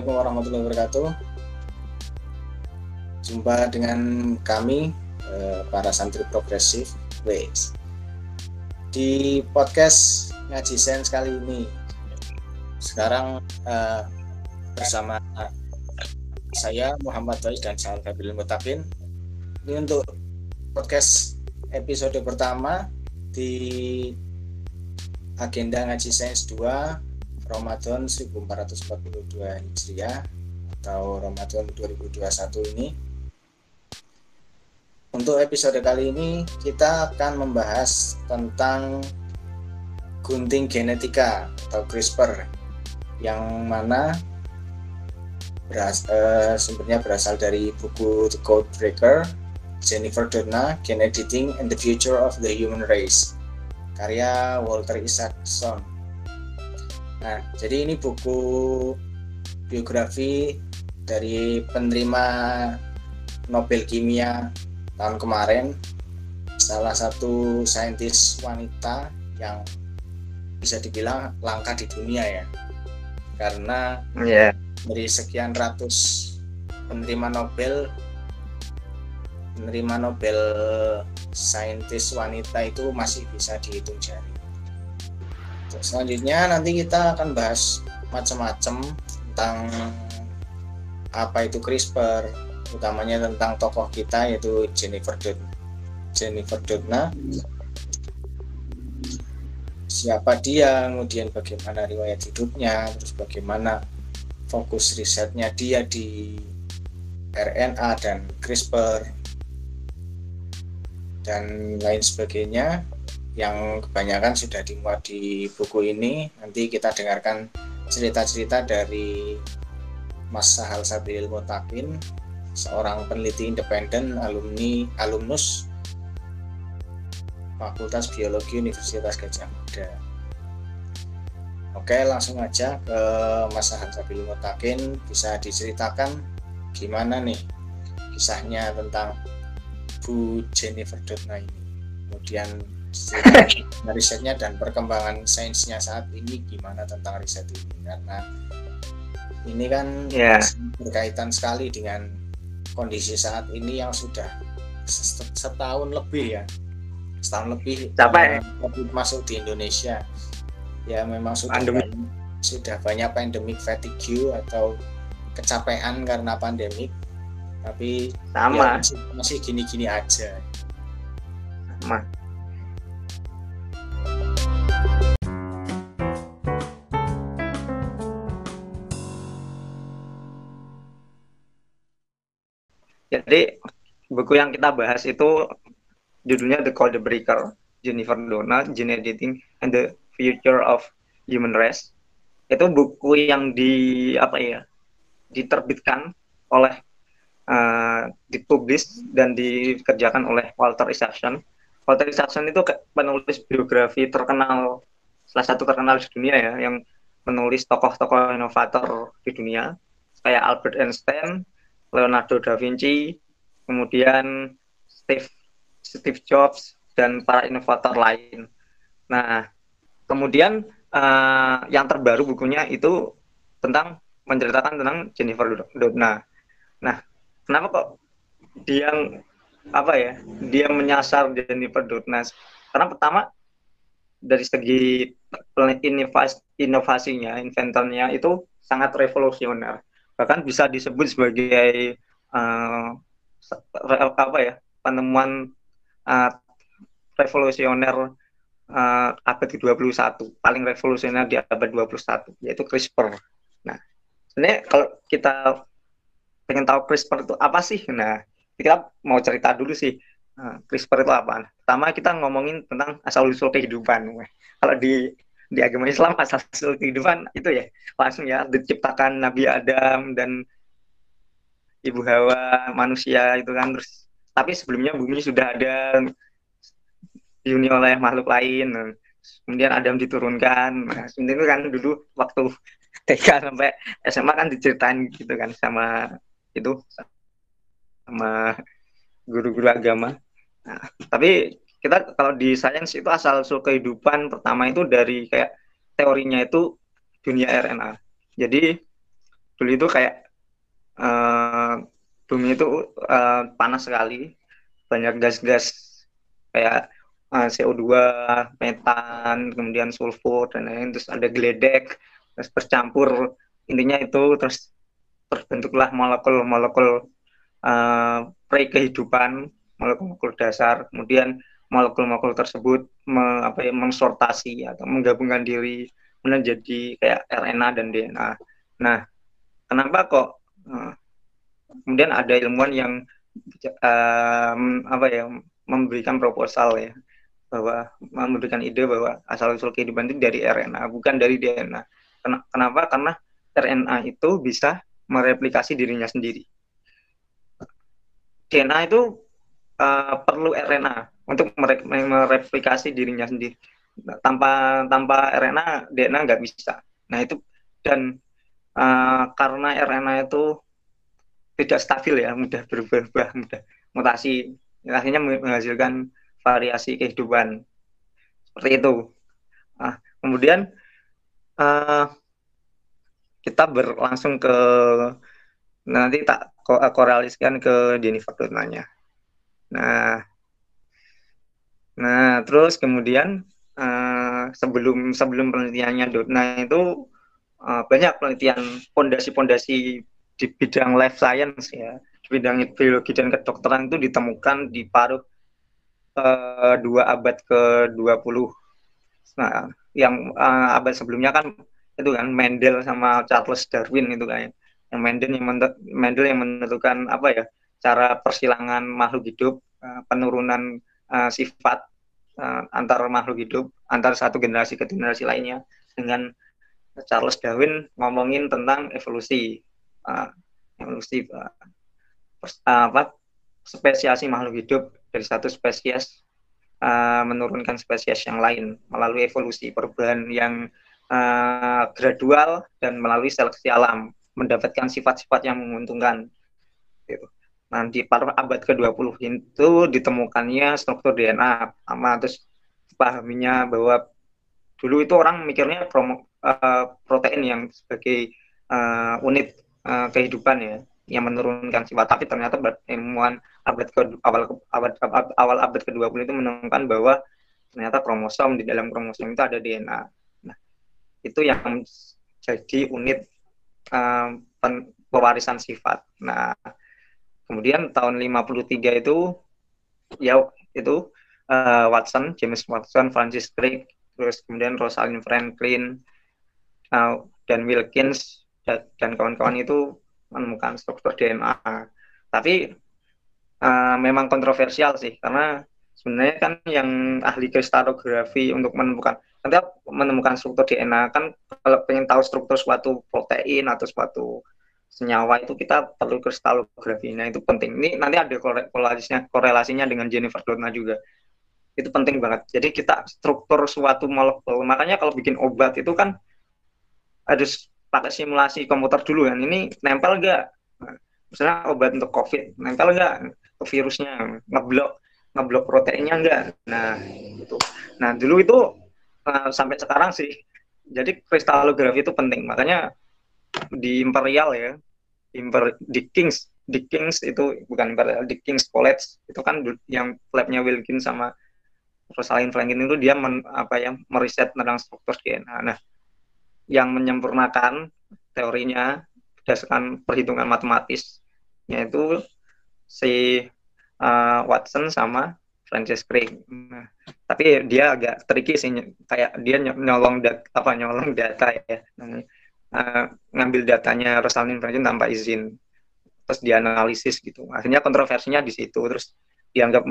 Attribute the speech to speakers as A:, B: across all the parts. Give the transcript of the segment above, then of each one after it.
A: Assalamualaikum warahmatullahi wabarakatuh. Jumpa dengan kami eh, para santri progresif Ways di podcast ngaji sains kali ini. Sekarang eh, bersama saya Muhammad Faiz dan Sal Kabil Mutakin. Ini untuk podcast episode pertama di agenda ngaji sains 2 Ramadan 1442 Hijriah atau Ramadan 2021 ini. Untuk episode kali ini kita akan membahas tentang gunting genetika atau CRISPR yang mana beras, eh, sumbernya berasal dari buku The Code Breaker Jennifer Doudna Gene Editing and the Future of the Human Race karya Walter Isaacson Nah, jadi ini buku biografi dari penerima Nobel Kimia tahun kemarin, salah satu saintis wanita yang bisa dibilang langka di dunia ya, karena yeah. dari sekian ratus penerima Nobel, penerima Nobel saintis wanita itu masih bisa dihitung jari selanjutnya nanti kita akan bahas macam-macam tentang apa itu CRISPR utamanya tentang tokoh kita yaitu Jennifer Doudna Jennifer Doudna siapa dia kemudian bagaimana riwayat hidupnya terus bagaimana fokus risetnya dia di RNA dan CRISPR dan lain sebagainya yang kebanyakan sudah dimuat di buku ini. Nanti kita dengarkan cerita-cerita dari Mas Sahal Sabil Mutakin, seorang peneliti independen alumni alumnus Fakultas Biologi Universitas Gajah Mada. Oke, langsung aja ke Mas Sahal Sabil Mutakin bisa diceritakan gimana nih kisahnya tentang Bu Jennifer Doudna ini. Kemudian risetnya dan perkembangan sainsnya saat ini gimana tentang riset ini? Karena ini kan yeah. berkaitan sekali dengan kondisi saat ini yang sudah setahun lebih ya. Setahun lebih
B: capek
A: COVID masuk di Indonesia. Ya memang sudah pandemi. banyak, sudah banyak pandemic fatigue atau kecapean karena pandemik. Tapi
B: sama.
A: ya masih gini-gini aja.
B: Sama Jadi buku yang kita bahas itu judulnya The Code Breaker, Jennifer Donna, Gene Editing and the Future of Human Race. Itu buku yang di apa ya diterbitkan oleh uh, dipublis dan dikerjakan oleh Walter Isaacson. Walter Isaacson itu penulis biografi terkenal salah satu terkenal di dunia ya yang menulis tokoh-tokoh inovator di dunia kayak Albert Einstein, Leonardo da Vinci, kemudian Steve Steve Jobs dan para inovator lain. Nah, kemudian uh, yang terbaru bukunya itu tentang menceritakan tentang Jennifer Doudna. Nah, kenapa kok dia apa ya? Dia menyasar Jennifer Doudna? Karena pertama dari segi inovasi, inovasinya, inventornya itu sangat revolusioner bahkan bisa disebut sebagai uh, apa ya penemuan uh, revolusioner uh, abad ke-21 paling revolusioner di abad 21 yaitu CRISPR. Nah, sebenarnya kalau kita pengen tahu CRISPR itu apa sih? Nah, kita mau cerita dulu sih uh, CRISPR itu apa. Pertama kita ngomongin tentang asal usul kehidupan. Kalau di di agama Islam asal usul kehidupan itu ya. Langsung ya diciptakan Nabi Adam dan Ibu Hawa manusia itu kan. Terus tapi sebelumnya bumi sudah ada dihuni oleh makhluk lain. Kemudian Adam diturunkan. Nah, sebenarnya kan dulu waktu TK sampai SMA kan diceritain gitu kan sama itu sama guru-guru agama. Nah, tapi kita kalau di sains itu asal usul kehidupan pertama itu dari kayak teorinya itu dunia RNA. Jadi dulu itu kayak uh, bumi itu uh, panas sekali. Banyak gas-gas kayak uh, CO2, metan, kemudian sulfur dan lain-lain. Terus ada geledek terus bercampur. Intinya itu terus terbentuklah molekul-molekul uh, pre kehidupan molekul-molekul dasar. Kemudian molekul-molekul tersebut me, apa ya, mensortasi atau menggabungkan diri menjadi kayak RNA dan DNA. Nah, kenapa kok uh, kemudian ada ilmuwan yang um, apa ya memberikan proposal ya bahwa memberikan ide bahwa asal usul kehidupan itu dari RNA bukan dari DNA. Kenapa? Karena RNA itu bisa mereplikasi dirinya sendiri. DNA itu uh, perlu RNA untuk mereplikasi dirinya sendiri. Tanpa tanpa RNA DNA nggak bisa. Nah itu dan uh, karena RNA itu tidak stabil ya, mudah berubah-ubah, mudah mutasi, akhirnya menghasilkan variasi kehidupan seperti itu. Nah, kemudian uh, kita berlangsung ke nanti tak korelasikan ke Jennifer Dotnanya. Nah, nah terus kemudian uh, sebelum sebelum penelitiannya Dotna itu uh, banyak penelitian pondasi-pondasi di bidang life science ya, di bidang biologi dan kedokteran itu ditemukan di paruh uh, dua abad ke-20. Nah, yang uh, abad sebelumnya kan itu kan Mendel sama Charles Darwin itu kan yang Mendel yang Mendel yang menentukan apa ya cara persilangan makhluk hidup uh, penurunan uh, sifat uh, antar makhluk hidup antar satu generasi ke generasi lainnya dengan Charles Darwin ngomongin tentang evolusi uh, evolusi uh, apa spesiasi makhluk hidup dari satu spesies uh, menurunkan spesies yang lain melalui evolusi perubahan yang uh, gradual dan melalui seleksi alam mendapatkan sifat-sifat yang menguntungkan. Gitu. Nah, di paruh abad ke-20 itu ditemukannya struktur DNA sama terus pahaminya bahwa dulu itu orang mikirnya promo, uh, protein yang sebagai uh, unit uh, kehidupan ya yang menurunkan sifat tapi ternyata ilmuwan abad ke awal abad awal abad ke-20 itu menemukan bahwa ternyata kromosom di dalam kromosom itu ada DNA. Nah, itu yang jadi unit um, pewarisan sifat. Nah, kemudian tahun 53 itu ya itu uh, Watson, James Watson, Francis Crick, terus kemudian Rosalind Franklin uh, dan Wilkins dan kawan-kawan itu menemukan struktur DNA. Tapi uh, memang kontroversial sih karena sebenarnya kan yang ahli kristalografi untuk menemukan nanti menemukan struktur DNA kan kalau pengen tahu struktur suatu protein atau suatu senyawa itu kita perlu kristalografi. Nah itu penting. Ini nanti ada korelasinya korelasinya dengan Jennifer Doudna juga. Itu penting banget. Jadi kita struktur suatu molekul. Makanya kalau bikin obat itu kan ada pakai simulasi komputer dulu kan ini nempel nggak nah, misalnya obat untuk covid nempel nggak ke virusnya ngeblok ngeblok proteinnya enggak nah itu nah dulu itu uh, sampai sekarang sih jadi kristalografi itu penting makanya di Imperial ya Imper di Kings di Kings itu bukan Imperial di Kings College itu kan yang labnya Wilkins sama Rosalind Franklin itu dia men, apa ya meriset tentang struktur DNA nah yang menyempurnakan teorinya berdasarkan perhitungan matematis yaitu si uh, Watson sama Francis Crick. Nah, tapi dia agak tricky sih kayak dia nyolong dat apa nyolong data ya. Uh, ngambil datanya Rosalind Franklin tanpa izin terus dianalisis gitu. Akhirnya kontroversinya di situ terus dianggap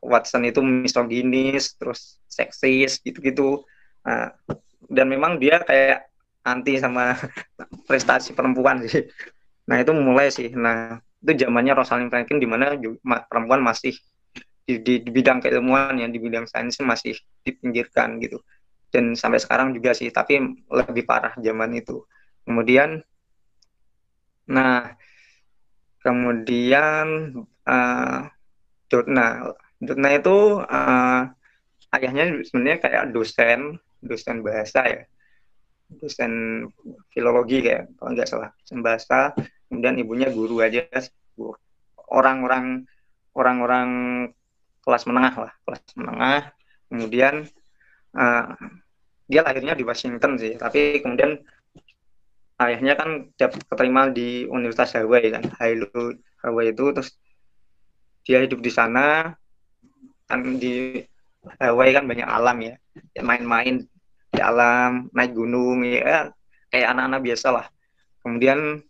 B: Watson itu misoginis, terus seksis gitu-gitu. Nah, dan memang dia kayak anti sama prestasi perempuan sih. Nah itu mulai sih. Nah itu zamannya Rosalind Franklin di mana perempuan masih di, di, di bidang keilmuan yang di bidang sains masih dipinggirkan gitu. Dan sampai sekarang juga sih, tapi lebih parah zaman itu. Kemudian, nah kemudian uh, Dotna, Dotna itu uh, ayahnya sebenarnya kayak dosen dosen bahasa ya. Dosen filologi kayak kalau nggak salah dosen bahasa. Kemudian ibunya guru aja orang-orang orang-orang kelas menengah lah kelas menengah. Kemudian uh, dia lahirnya di Washington sih tapi kemudian ayahnya kan dapat keterima di Universitas Hawaii kan Hawaii itu terus dia hidup di sana. Kan di Hawaii kan banyak alam ya, ya main-main di alam naik gunung ya kayak anak-anak biasa lah. Kemudian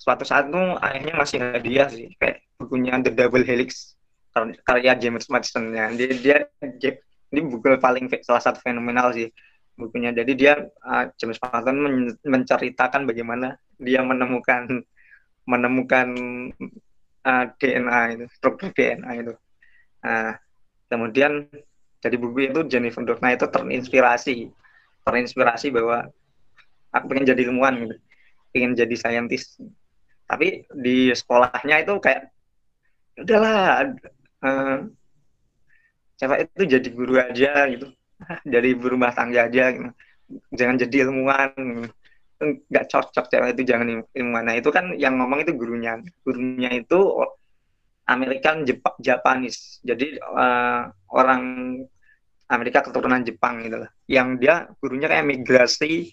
B: suatu saat tuh ayahnya masih hadiah sih kayak bukunya The Double Helix karya James Madison ya dia, dia, dia ini buku paling salah satu fenomenal sih bukunya. Jadi dia uh, James Madison men menceritakan bagaimana dia menemukan menemukan uh, ah, DNA itu struktur DNA itu. Uh, kemudian jadi buku itu Jennifer Doudna itu terinspirasi terinspirasi bahwa aku pengen jadi ilmuwan gitu pengen jadi saintis. Tapi di sekolahnya itu kayak udahlah uh, cewek itu jadi guru aja gitu jadi ibu rumah tangga aja jangan jadi ilmuwan. Nggak cocok cewek itu jangan ilmuwan. Nah itu kan yang ngomong itu gurunya. Gurunya itu American Jep Japanese. Jadi uh, orang Amerika keturunan Jepang gitu lah. Yang dia gurunya kayak migrasi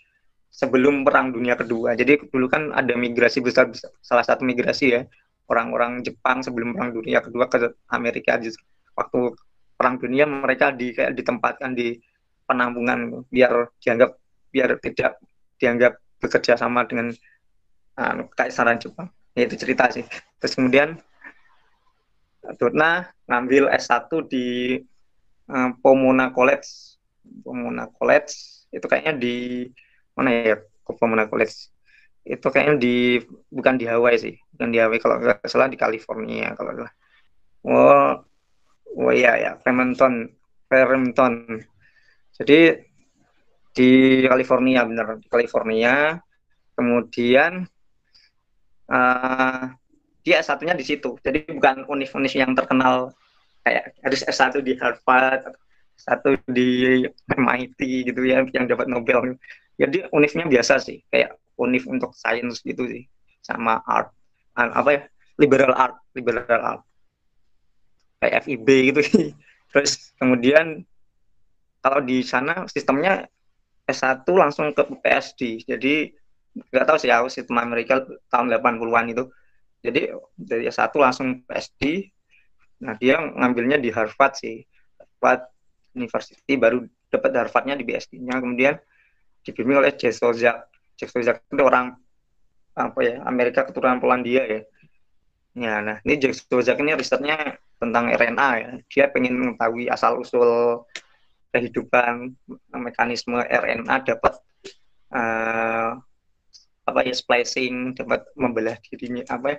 B: sebelum Perang Dunia Kedua. Jadi dulu kan ada migrasi besar, salah satu migrasi ya. Orang-orang Jepang sebelum Perang Dunia Kedua ke Amerika. Waktu Perang Dunia mereka di kayak ditempatkan di penampungan biar dianggap biar tidak dianggap bekerja sama dengan uh, kaisaran Jepang. Ya, itu cerita sih. Terus kemudian Dutna ngambil S1 di uh, Pomona College. Pomona College itu kayaknya di mana ya Pomona College itu kayaknya di bukan di Hawaii sih bukan di Hawaii kalau nggak salah di California kalau nggak oh oh iya ya Fremont Fremont jadi di California benar di California. Kemudian uh, dia satunya di situ. Jadi bukan univ-univ yang terkenal kayak harus S1 di Harvard satu di MIT gitu ya yang dapat Nobel. Jadi univnya biasa sih. Kayak univ untuk sains gitu sih. Sama art. Apa ya? Liberal art. Liberal art kayak FIB gitu. Terus kemudian kalau di sana sistemnya S1 langsung ke PSD jadi nggak tahu sih aku sistem Amerika tahun 80-an itu. Jadi dari S1 langsung PSD nah dia ngambilnya di Harvard sih. Harvard University baru dapat Harvardnya di BSD-nya kemudian dibimbing oleh Jack Sozak. Jack Sozak itu orang apa ya Amerika keturunan Polandia ya. Ya, nah ini Jack Sozak ini risetnya tentang RNA ya. Dia pengen mengetahui asal usul kehidupan mekanisme RNA dapat uh, apa ya splicing dapat membelah dirinya apa ya,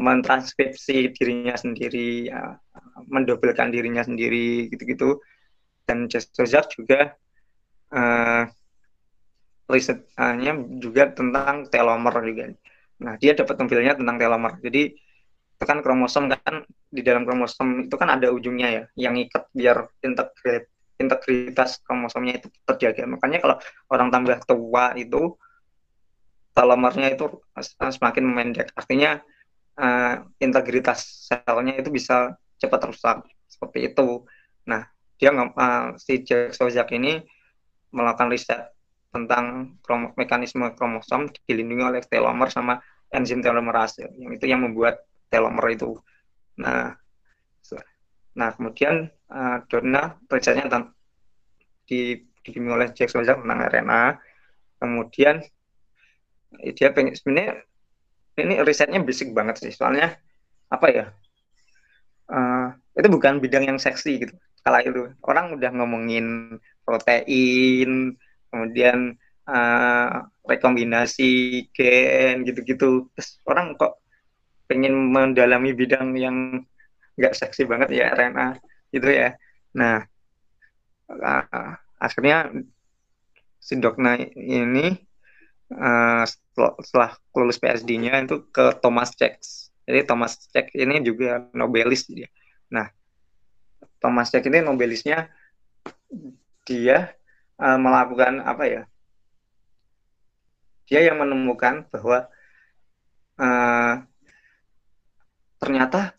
B: mentranskripsi dirinya sendiri uh, mendobelkan dirinya sendiri gitu-gitu dan Sozak juga uh, risetnya juga tentang telomer juga. Nah, dia dapat tampilnya tentang telomer. Jadi itu kan kromosom kan di dalam kromosom itu kan ada ujungnya ya yang ikat biar integrit integritas kromosomnya itu terjaga. Makanya kalau orang tambah tua itu telomernya itu semakin memendek. Artinya uh, integritas selnya itu bisa cepat rusak seperti itu. Nah, dia uh, si Jack Sozak ini melakukan riset tentang krom mekanisme kromosom dilindungi oleh telomer sama enzim telomerase yang itu yang membuat telomer itu. Nah, nah kemudian uh, risetnya tentang di dibimbing oleh Jack Sozak tentang RNA. Kemudian dia pengen sebenarnya ini risetnya basic banget sih soalnya apa ya uh, itu bukan bidang yang seksi gitu kala itu orang udah ngomongin protein kemudian uh, rekombinasi gen gitu-gitu terus orang kok pengen mendalami bidang yang nggak seksi banget ya RNA gitu ya. Nah uh, akhirnya si Dokna ini uh, setelah, setelah lulus PSD-nya itu ke Thomas Cech. Jadi Thomas Cech ini juga nobelis dia. Nah Thomas Cech ini nobelisnya dia uh, melakukan apa ya? Dia yang menemukan bahwa uh, ternyata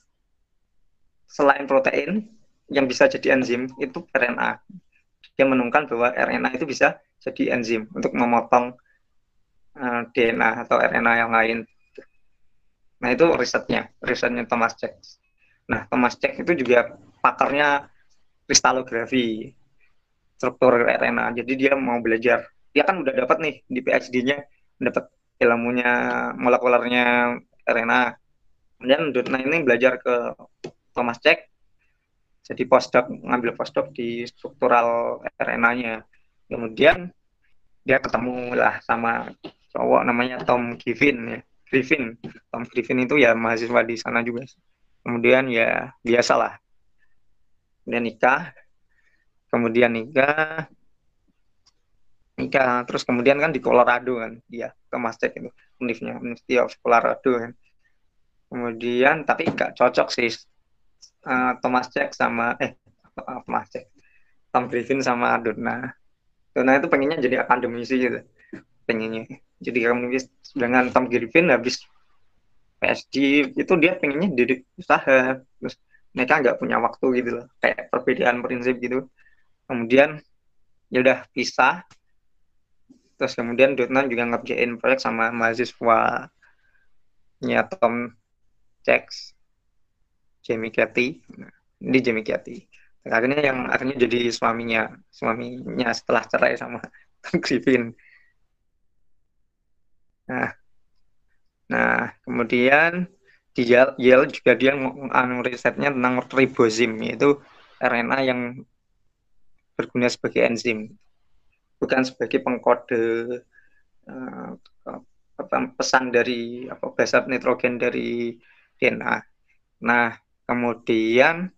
B: selain protein yang bisa jadi enzim itu RNA. Dia menemukan bahwa RNA itu bisa jadi enzim untuk memotong uh, eh, DNA atau RNA yang lain. Nah itu risetnya, risetnya Thomas Jacks. Nah Thomas Jacks itu juga pakarnya kristalografi struktur RNA. Jadi dia mau belajar, dia kan udah dapat nih di PhD-nya dapat ilmunya molekulernya RNA kemudian Dutna ini belajar ke Thomas Cech. Jadi postdoc ngambil postdoc di struktural RNA-nya kemudian dia ketemu lah sama cowok namanya Tom Griffin ya. Griffin. Tom Griffin itu ya mahasiswa di sana juga. Kemudian ya biasalah kemudian nikah. Kemudian nikah. Nikah. Terus kemudian kan di Colorado kan. Dia Thomas Cech itu. Univnya University of Colorado kan kemudian tapi nggak cocok sih uh, Thomas Jack sama eh Thomas Jack Tom Griffin sama Donna. Donna itu pengennya jadi akademisi gitu pengennya. Jadi akademisi dengan Tom Griffin habis PhD itu dia pengennya jadi usaha. Terus mereka nggak punya waktu gitu loh kayak perbedaan prinsip gitu. Kemudian ya udah pisah. Terus kemudian Donna juga ngerjain proyek sama mahasiswa nya Tom Jax, Jamie Cathy. Ini Jamie Cathy. Akhirnya yang akhirnya jadi suaminya, suaminya setelah cerai sama Tom Griffin. Nah, nah kemudian di Yale juga dia anu risetnya tentang ribosim yaitu RNA yang berguna sebagai enzim bukan sebagai pengkode uh, pesan dari apa basat nitrogen dari DNA. Nah, kemudian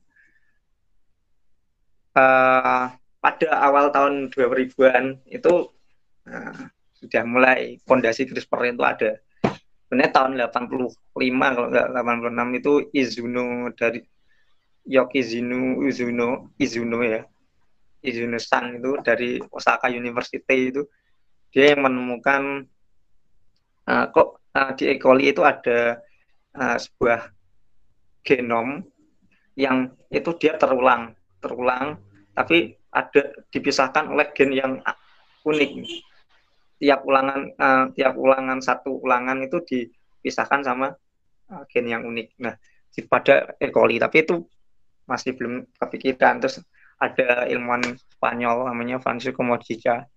B: uh, pada awal tahun 2000-an itu uh, sudah mulai fondasi CRISPR itu ada. Sebenarnya tahun 85 kalau nggak 86 itu Izuno dari Yokizunu Izuno Izuno ya Izuno San itu dari Osaka University itu dia yang menemukan uh, kok uh, di E. coli itu ada uh, sebuah genom yang itu dia terulang terulang tapi ada dipisahkan oleh gen yang unik. Tiap ulangan uh, tiap ulangan satu ulangan itu dipisahkan sama uh, gen yang unik. Nah pada E. coli tapi itu masih belum kepikiran. Terus ada ilmuwan Spanyol namanya Francisco Mojica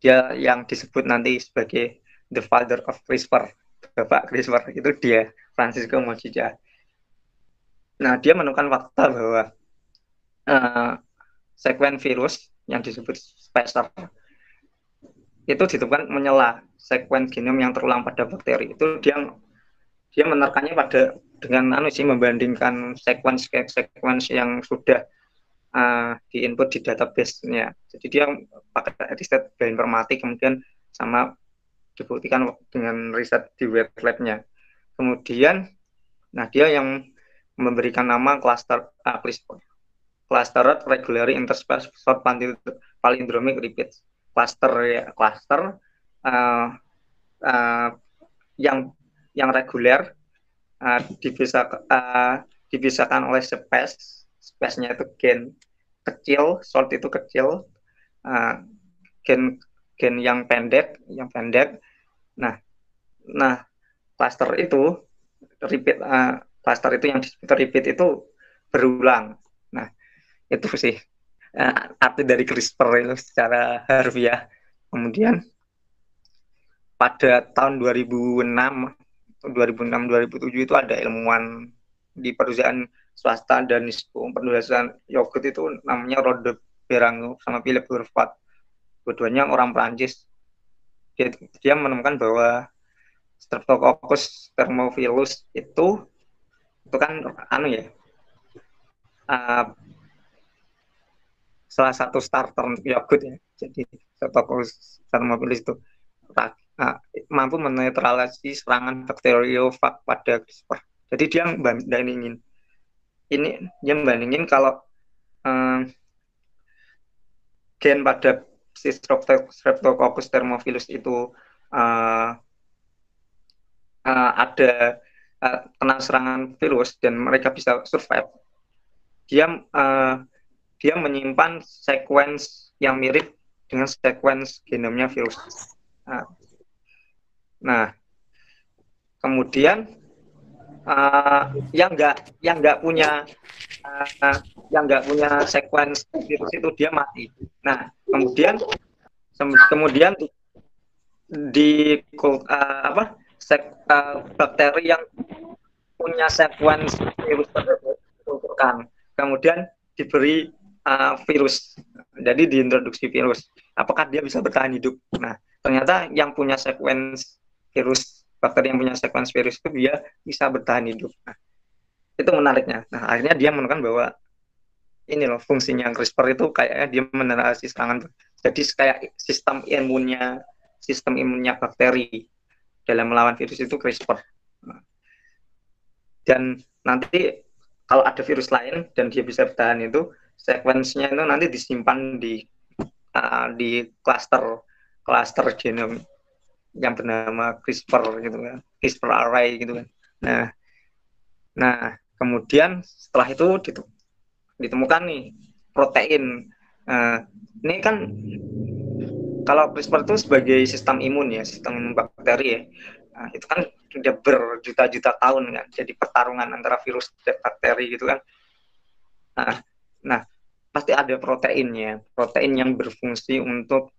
B: dia yang disebut nanti sebagai the father of CRISPR Bapak CRISPR itu dia Francisco Mojica. Nah dia menemukan fakta bahwa uh, sekuen virus yang disebut spacer itu ditemukan menyela sekuen genom yang terulang pada bakteri itu dia dia menerkannya pada dengan anu sih membandingkan sekuens sekuens yang sudah uh, diinput di database-nya. Jadi dia pakai riset bioinformatik kemudian sama dibuktikan dengan riset di web lab-nya. Kemudian, nah dia yang memberikan nama cluster uh, clustered regularly interspersed short palindromic repeats. Cluster ya, cluster uh, uh, yang yang reguler uh, dipisah, uh, dipisahkan oleh space, space-nya itu gen kecil, short itu kecil, uh, gen gen yang pendek, yang pendek Nah, nah cluster itu repeat uh, cluster itu yang repeat itu berulang. Nah, itu sih uh, arti dari CRISPR itu secara harfiah. Kemudian pada tahun 2006 2006 2007 itu ada ilmuwan di perusahaan swasta dan penulisan yogurt itu namanya Rode Berango sama Philip Hurvat. Keduanya orang Prancis dia, dia menemukan bahwa Streptococcus thermophilus itu itu kan anu ya uh, salah satu starter yogurt ya. Jadi Streptococcus thermophilus itu uh, mampu menetralisasi serangan bakteriofag pada CRISPR. Jadi dia bandingin ini dia bandingin kalau uh, gen pada si Streptococcus thermophilus itu uh, uh, ada uh, kena serangan virus dan mereka bisa survive, dia uh, dia menyimpan sequence yang mirip dengan sequence genomnya virus. Nah, nah kemudian uh, yang nggak yang nggak punya uh, yang nggak punya sequence virus itu dia mati. Nah kemudian kemudian di uh, apa sek, uh, bakteri yang punya sequence virus tersebut kemudian diberi uh, virus jadi diintroduksi virus. Apakah dia bisa bertahan hidup? Nah ternyata yang punya sequence virus bakteri yang punya sequence virus itu dia bisa bertahan hidup. Nah, itu menariknya. Nah akhirnya dia menemukan bahwa ini loh fungsinya CRISPR itu kayaknya dia menerasi serangan jadi kayak sistem imunnya sistem imunnya bakteri dalam melawan virus itu CRISPR. Dan nanti kalau ada virus lain dan dia bisa bertahan itu sekuensinya itu nanti disimpan di uh, di cluster cluster genom yang bernama CRISPR gitu kan CRISPR array gitu kan. Nah nah kemudian setelah itu ditemukan nih protein. Uh, ini kan kalau CRISPR itu sebagai sistem imun ya sistem imun bakteri ya. Nah, itu kan sudah berjuta-juta tahun kan jadi pertarungan antara virus dan bakteri gitu kan. Nah nah pasti ada proteinnya protein yang berfungsi untuk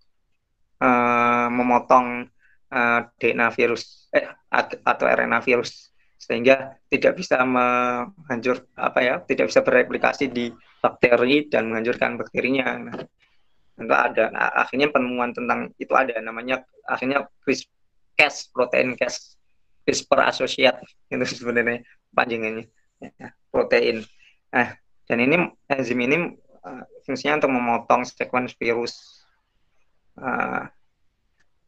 B: uh, memotong uh, eh, DNA virus eh, atau RNA virus sehingga tidak bisa menghancur apa ya tidak bisa bereplikasi di bakteri dan menghancurkan bakterinya. Nah, itu ada nah, akhirnya penemuan tentang itu ada namanya akhirnya CRISPR protein Cas CRISPR associate itu sebenarnya panjangannya ya, protein. Nah dan ini enzim ini uh, fungsinya untuk memotong sekuens virus. Uh,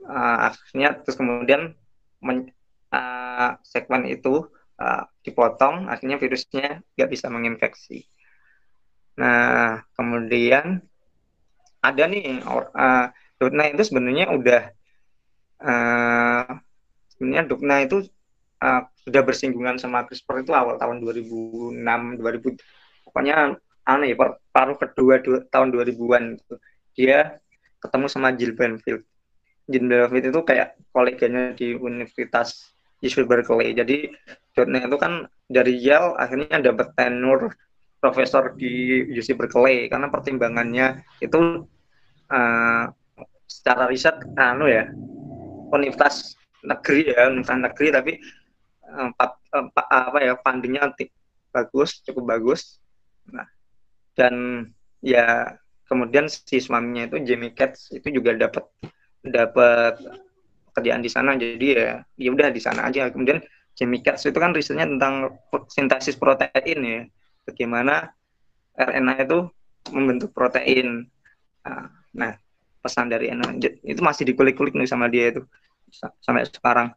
B: uh, akhirnya terus kemudian men, uh, segmen itu uh, dipotong akhirnya virusnya nggak bisa menginfeksi. Nah kemudian ada nih uh, Dutna itu sebenarnya udah uh, sebenarnya Dutna itu uh, sudah bersinggungan sama CRISPR itu awal tahun 2006 2000 pokoknya aneh ya paruh kedua dua, tahun 2000-an dia ketemu sama Jill Banfield Jim David itu kayak koleganya di Universitas Yusuf Berkeley. Jadi Jordan itu kan dari Yale akhirnya dapat tenur profesor di UC Berkeley karena pertimbangannya itu uh, secara riset anu ya universitas negeri ya universitas negeri tapi uh, apa ya fundingnya bagus cukup bagus nah dan ya kemudian si suaminya itu Jamie Katz itu juga dapat dapat kerjaan di sana jadi ya ya udah di sana aja. Kemudian Katz itu kan risetnya tentang sintesis protein ya. Bagaimana RNA itu membentuk protein. Nah, nah pesan dari RNA itu masih dikulik-kulik nih sama dia itu sampai sekarang.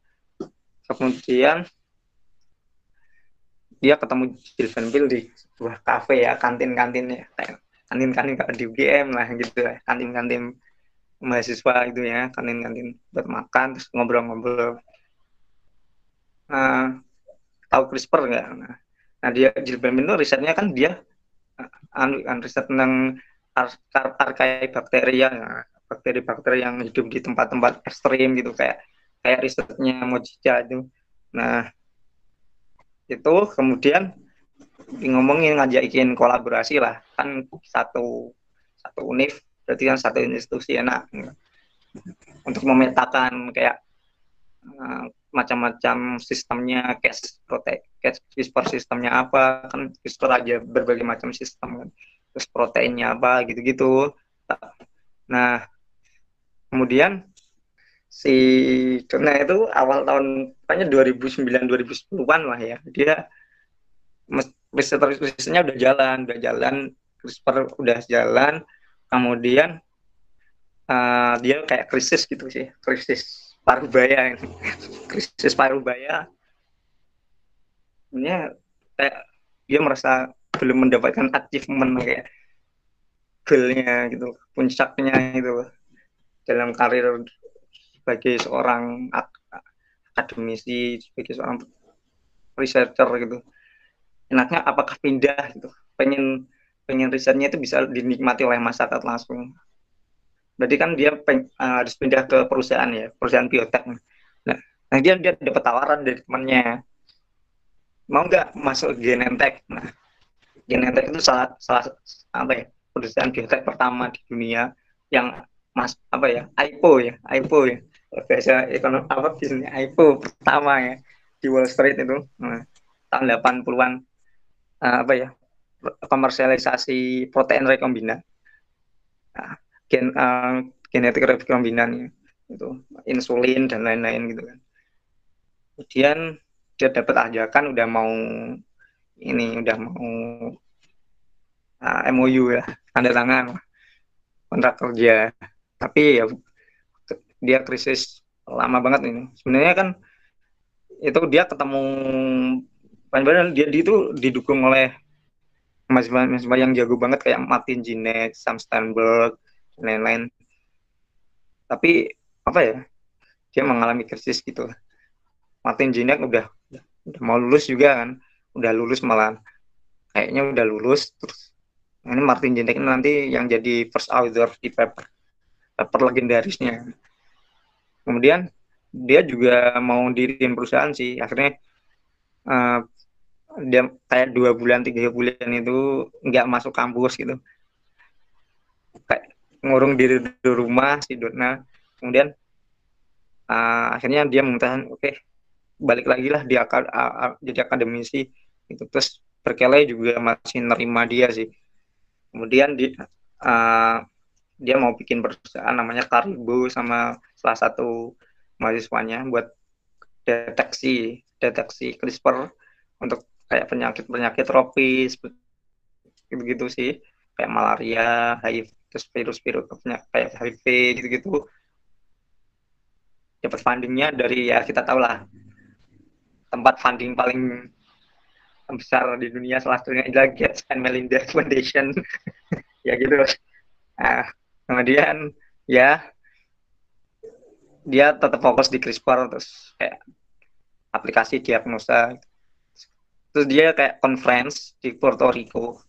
B: Kemudian dia ketemu Jill Van Bill di sebuah kafe ya kantin-kantin ya kantin-kantin di UGM lah gitu ya kantin-kantin mahasiswa gitu ya kantin-kantin buat makan terus ngobrol-ngobrol. Nah, tahu CRISPR nggak? Nah, nah dia Jilban itu risetnya kan dia kan riset tentang ar ar arkai bakteri ya. Bakteri-bakteri yang hidup di tempat-tempat ekstrim gitu kayak kayak risetnya Mojija itu. Nah itu kemudian ngomongin ngajakin kolaborasi lah. Kan satu satu univ berarti kan satu institusi enak. Untuk memetakan kayak uh, macam-macam sistemnya cache protein cache CRISPR sistemnya apa kan CRISPR aja berbagai macam sistem kan. Terus proteinnya apa gitu-gitu. Nah kemudian si karena itu awal tahun pokoknya 2009 2010-an lah ya dia riset risetnya udah jalan udah jalan CRISPR udah jalan kemudian uh, dia kayak krisis gitu sih krisis paruh baya krisis paruh baya ini kayak dia merasa belum mendapatkan achievement kayak goalnya gitu puncaknya itu dalam karir sebagai seorang akademisi sebagai seorang researcher gitu. Enaknya apakah pindah gitu? Pengen pengen risetnya itu bisa dinikmati oleh masyarakat langsung. Berarti kan dia peng, uh, harus pindah ke perusahaan ya perusahaan biotek nah, nah dia dia dapat tawaran dari temannya. Mau nggak masuk Genentech? Nah Genentech itu salah salah apa ya perusahaan biotek pertama di dunia yang mas apa ya IPO ya IPO ya. Bahasa ekonomi apa bisnis IPO pertama ya di Wall Street itu. Nah, tahun 80-an uh, eh, apa ya komersialisasi protein rekombinant nah, gen uh, genetik rekombinan ya itu insulin dan lain-lain gitu kan. Kemudian dia dapat ajakan udah mau ini udah mau uh, ah, MOU ya tanda tangan kontrak kerja. Tapi ya dia krisis lama banget ini. Sebenarnya kan itu dia ketemu benar dia itu didukung oleh mahasiswa yang jago banget kayak Martin Jinek, Sam Steinberg, lain-lain. Tapi apa ya? Dia mengalami krisis gitu. Martin Jinek udah udah mau lulus juga kan, udah lulus malah kayaknya udah lulus terus ini Martin Jinek nanti yang jadi first author di paper paper legendarisnya. Kemudian dia juga mau diriin perusahaan sih, akhirnya uh, dia kayak dua bulan tiga bulan itu nggak masuk kampus gitu. Kayak ngurung diri di rumah si Dona kemudian uh, akhirnya dia memutuskan oke okay, balik lagi lah dia akad, jadi akademisi. Itu terus berkele juga masih nerima dia sih. Kemudian di uh, dia mau bikin perusahaan namanya Karibu sama salah satu mahasiswanya buat deteksi deteksi CRISPR untuk kayak penyakit penyakit tropis gitu gitu sih. Kayak malaria HIV terus virus-virus kayak HIV gitu-gitu. Dapat fundingnya dari ya kita tahu lah tempat funding paling besar di dunia salah satunya adalah Gates and Melinda Foundation. Ya gitu. Nah kemudian ya dia tetap fokus di CRISPR terus kayak aplikasi diagnosa terus dia kayak conference di Puerto Rico.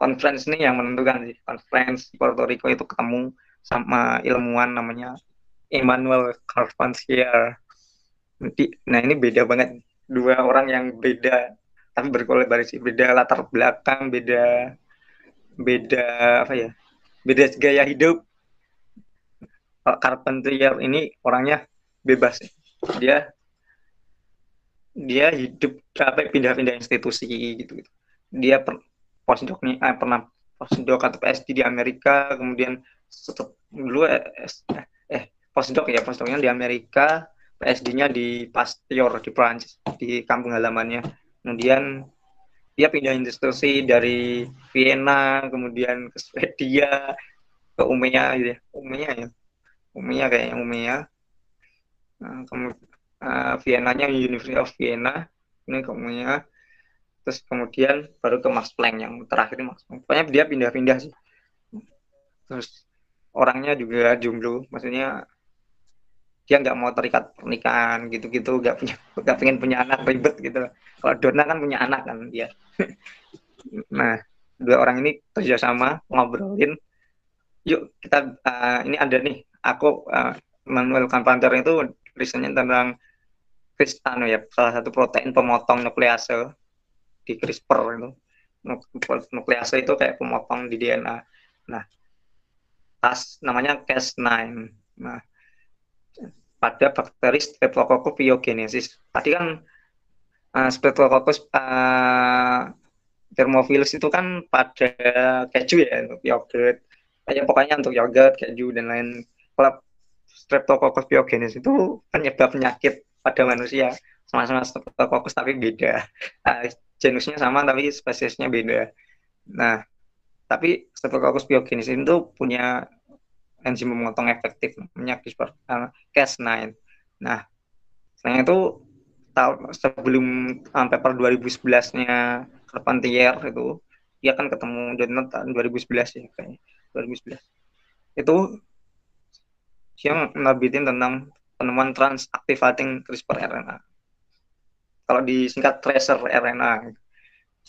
B: Conference ini yang menentukan sih. Conference di Puerto Rico itu ketemu sama ilmuwan namanya Emmanuel Carpentier. Nah ini beda banget. Dua orang yang beda tapi berkolaborasi. Beda latar belakang beda beda apa ya beda gaya hidup. Carpentier ini orangnya bebas. Dia dia hidup apa pindah-pindah institusi gitu, gitu. dia per, postdoc nih eh, pernah postdoc atau PhD di Amerika kemudian dulu eh, eh postdoc ya postdocnya di Amerika PSD-nya di Pasteur di Prancis di kampung halamannya. Kemudian dia pindah institusi dari Vienna kemudian ke Swedia ke Umea gitu ya. Umea ya? Umea kayak Umea. Nah, uh, Vienna-nya University of Vienna ini ke Umea terus kemudian baru ke Max Planck yang terakhir Max Planck. Pokoknya dia pindah-pindah sih. Terus orangnya juga jomblo, maksudnya dia nggak mau terikat pernikahan gitu-gitu, nggak punya nggak pengen punya anak ribet gitu. Kalau Dona kan punya anak kan dia. nah dua orang ini kerjasama ngobrolin. Yuk kita uh, ini ada nih aku uh, Manuel Carpenter itu risetnya tentang Kristano ya salah satu protein pemotong nuklease di CRISPR itu. Nuklease itu kayak pemotong di DNA nah tas namanya Cas9 nah pada bakteri Streptococcus pyogenesis. Tadi kan uh, Streptococcus uh, thermophilus itu kan pada keju ya untuk yogurt. Ya pokoknya untuk yogurt keju dan lain kalau Streptococcus pyogenesis itu penyebab penyakit pada manusia sama-sama Streptococcus tapi beda genusnya sama tapi spesiesnya beda. Nah, tapi Streptococcus pyogenes itu punya enzim pemotong efektif namanya CRISPR uh, Cas9. Nah, selain itu tahun sebelum sampai per 2011-nya Carpentier itu dia kan ketemu donor tahun 2011 ya kayaknya 2011 itu dia menerbitin tentang penemuan transactivating CRISPR RNA. Kalau disingkat tracer RNA,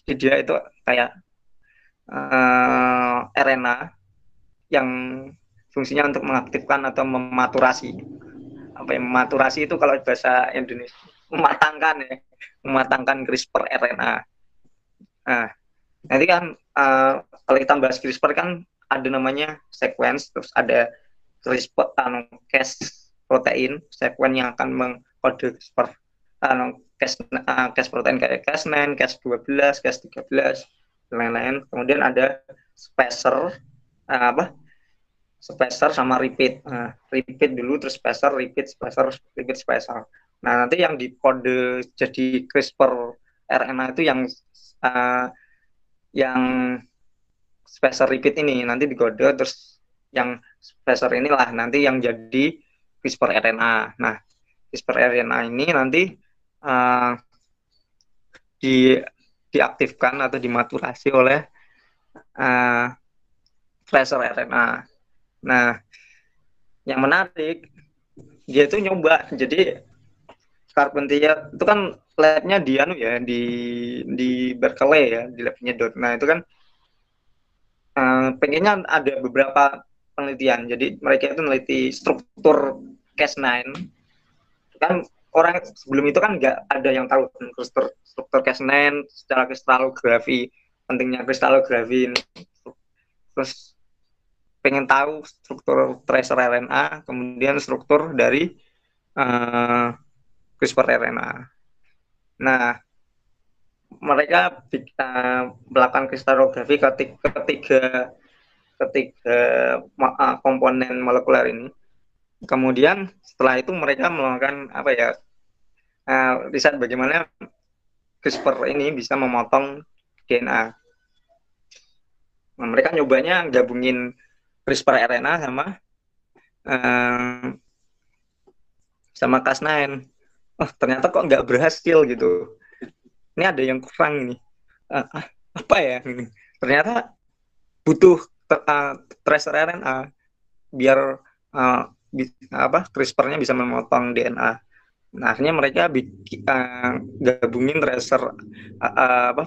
B: jadi dia itu kayak uh, eh, RNA yang fungsinya untuk mengaktifkan atau mematurasi. Apa yang mematurasi itu kalau bahasa Indonesia mematangkan ya, mematangkan CRISPR RNA. Nah, nanti kan uh, kalau kita bahas CRISPR kan ada namanya sequence, terus ada CRISPR anu cas protein, sequence yang akan mengkode cas uh, protein kayak Cas9, Cas12, Cas13 dan lain-lain. Kemudian ada spacer uh, apa? Spacer sama repeat. Nah, repeat dulu terus spacer, repeat, spacer, repeat, spacer. Nah, nanti yang dikode jadi CRISPR RNA itu yang uh, yang spacer repeat ini nanti dikode terus yang spacer inilah nanti yang jadi CRISPR RNA. Nah, CRISPR RNA ini nanti uh, di diaktifkan atau dimaturasi oleh uh, tracer RNA. Nah, yang menarik dia itu nyoba jadi Carpentier itu kan labnya di anu ya di di Berkeley ya di labnya Dot. Nah itu kan uh, pengennya ada beberapa penelitian. Jadi mereka itu meneliti struktur Cas9 kan orang sebelum itu kan nggak ada yang tahu struktur struktur Cas9 secara kristalografi pentingnya kristalografi terus pengen tahu struktur tracer RNA kemudian struktur dari uh, CRISPR RNA. Nah, mereka uh, melakukan kristalografi ketika ketiga ketiga uh, komponen molekuler ini. Kemudian setelah itu mereka melakukan apa ya uh, bagaimana CRISPR ini bisa memotong DNA. Nah, mereka nyobanya gabungin CRISPR RNA sama uh, sama Cas9 oh ternyata kok nggak berhasil gitu. Ini ada yang kurang ini. Uh, apa ya ini? Ternyata butuh uh, tracer RNA biar uh, apa CRISPR-nya bisa memotong DNA nah akhirnya mereka bikin uh, gabungin tracer uh, uh, apa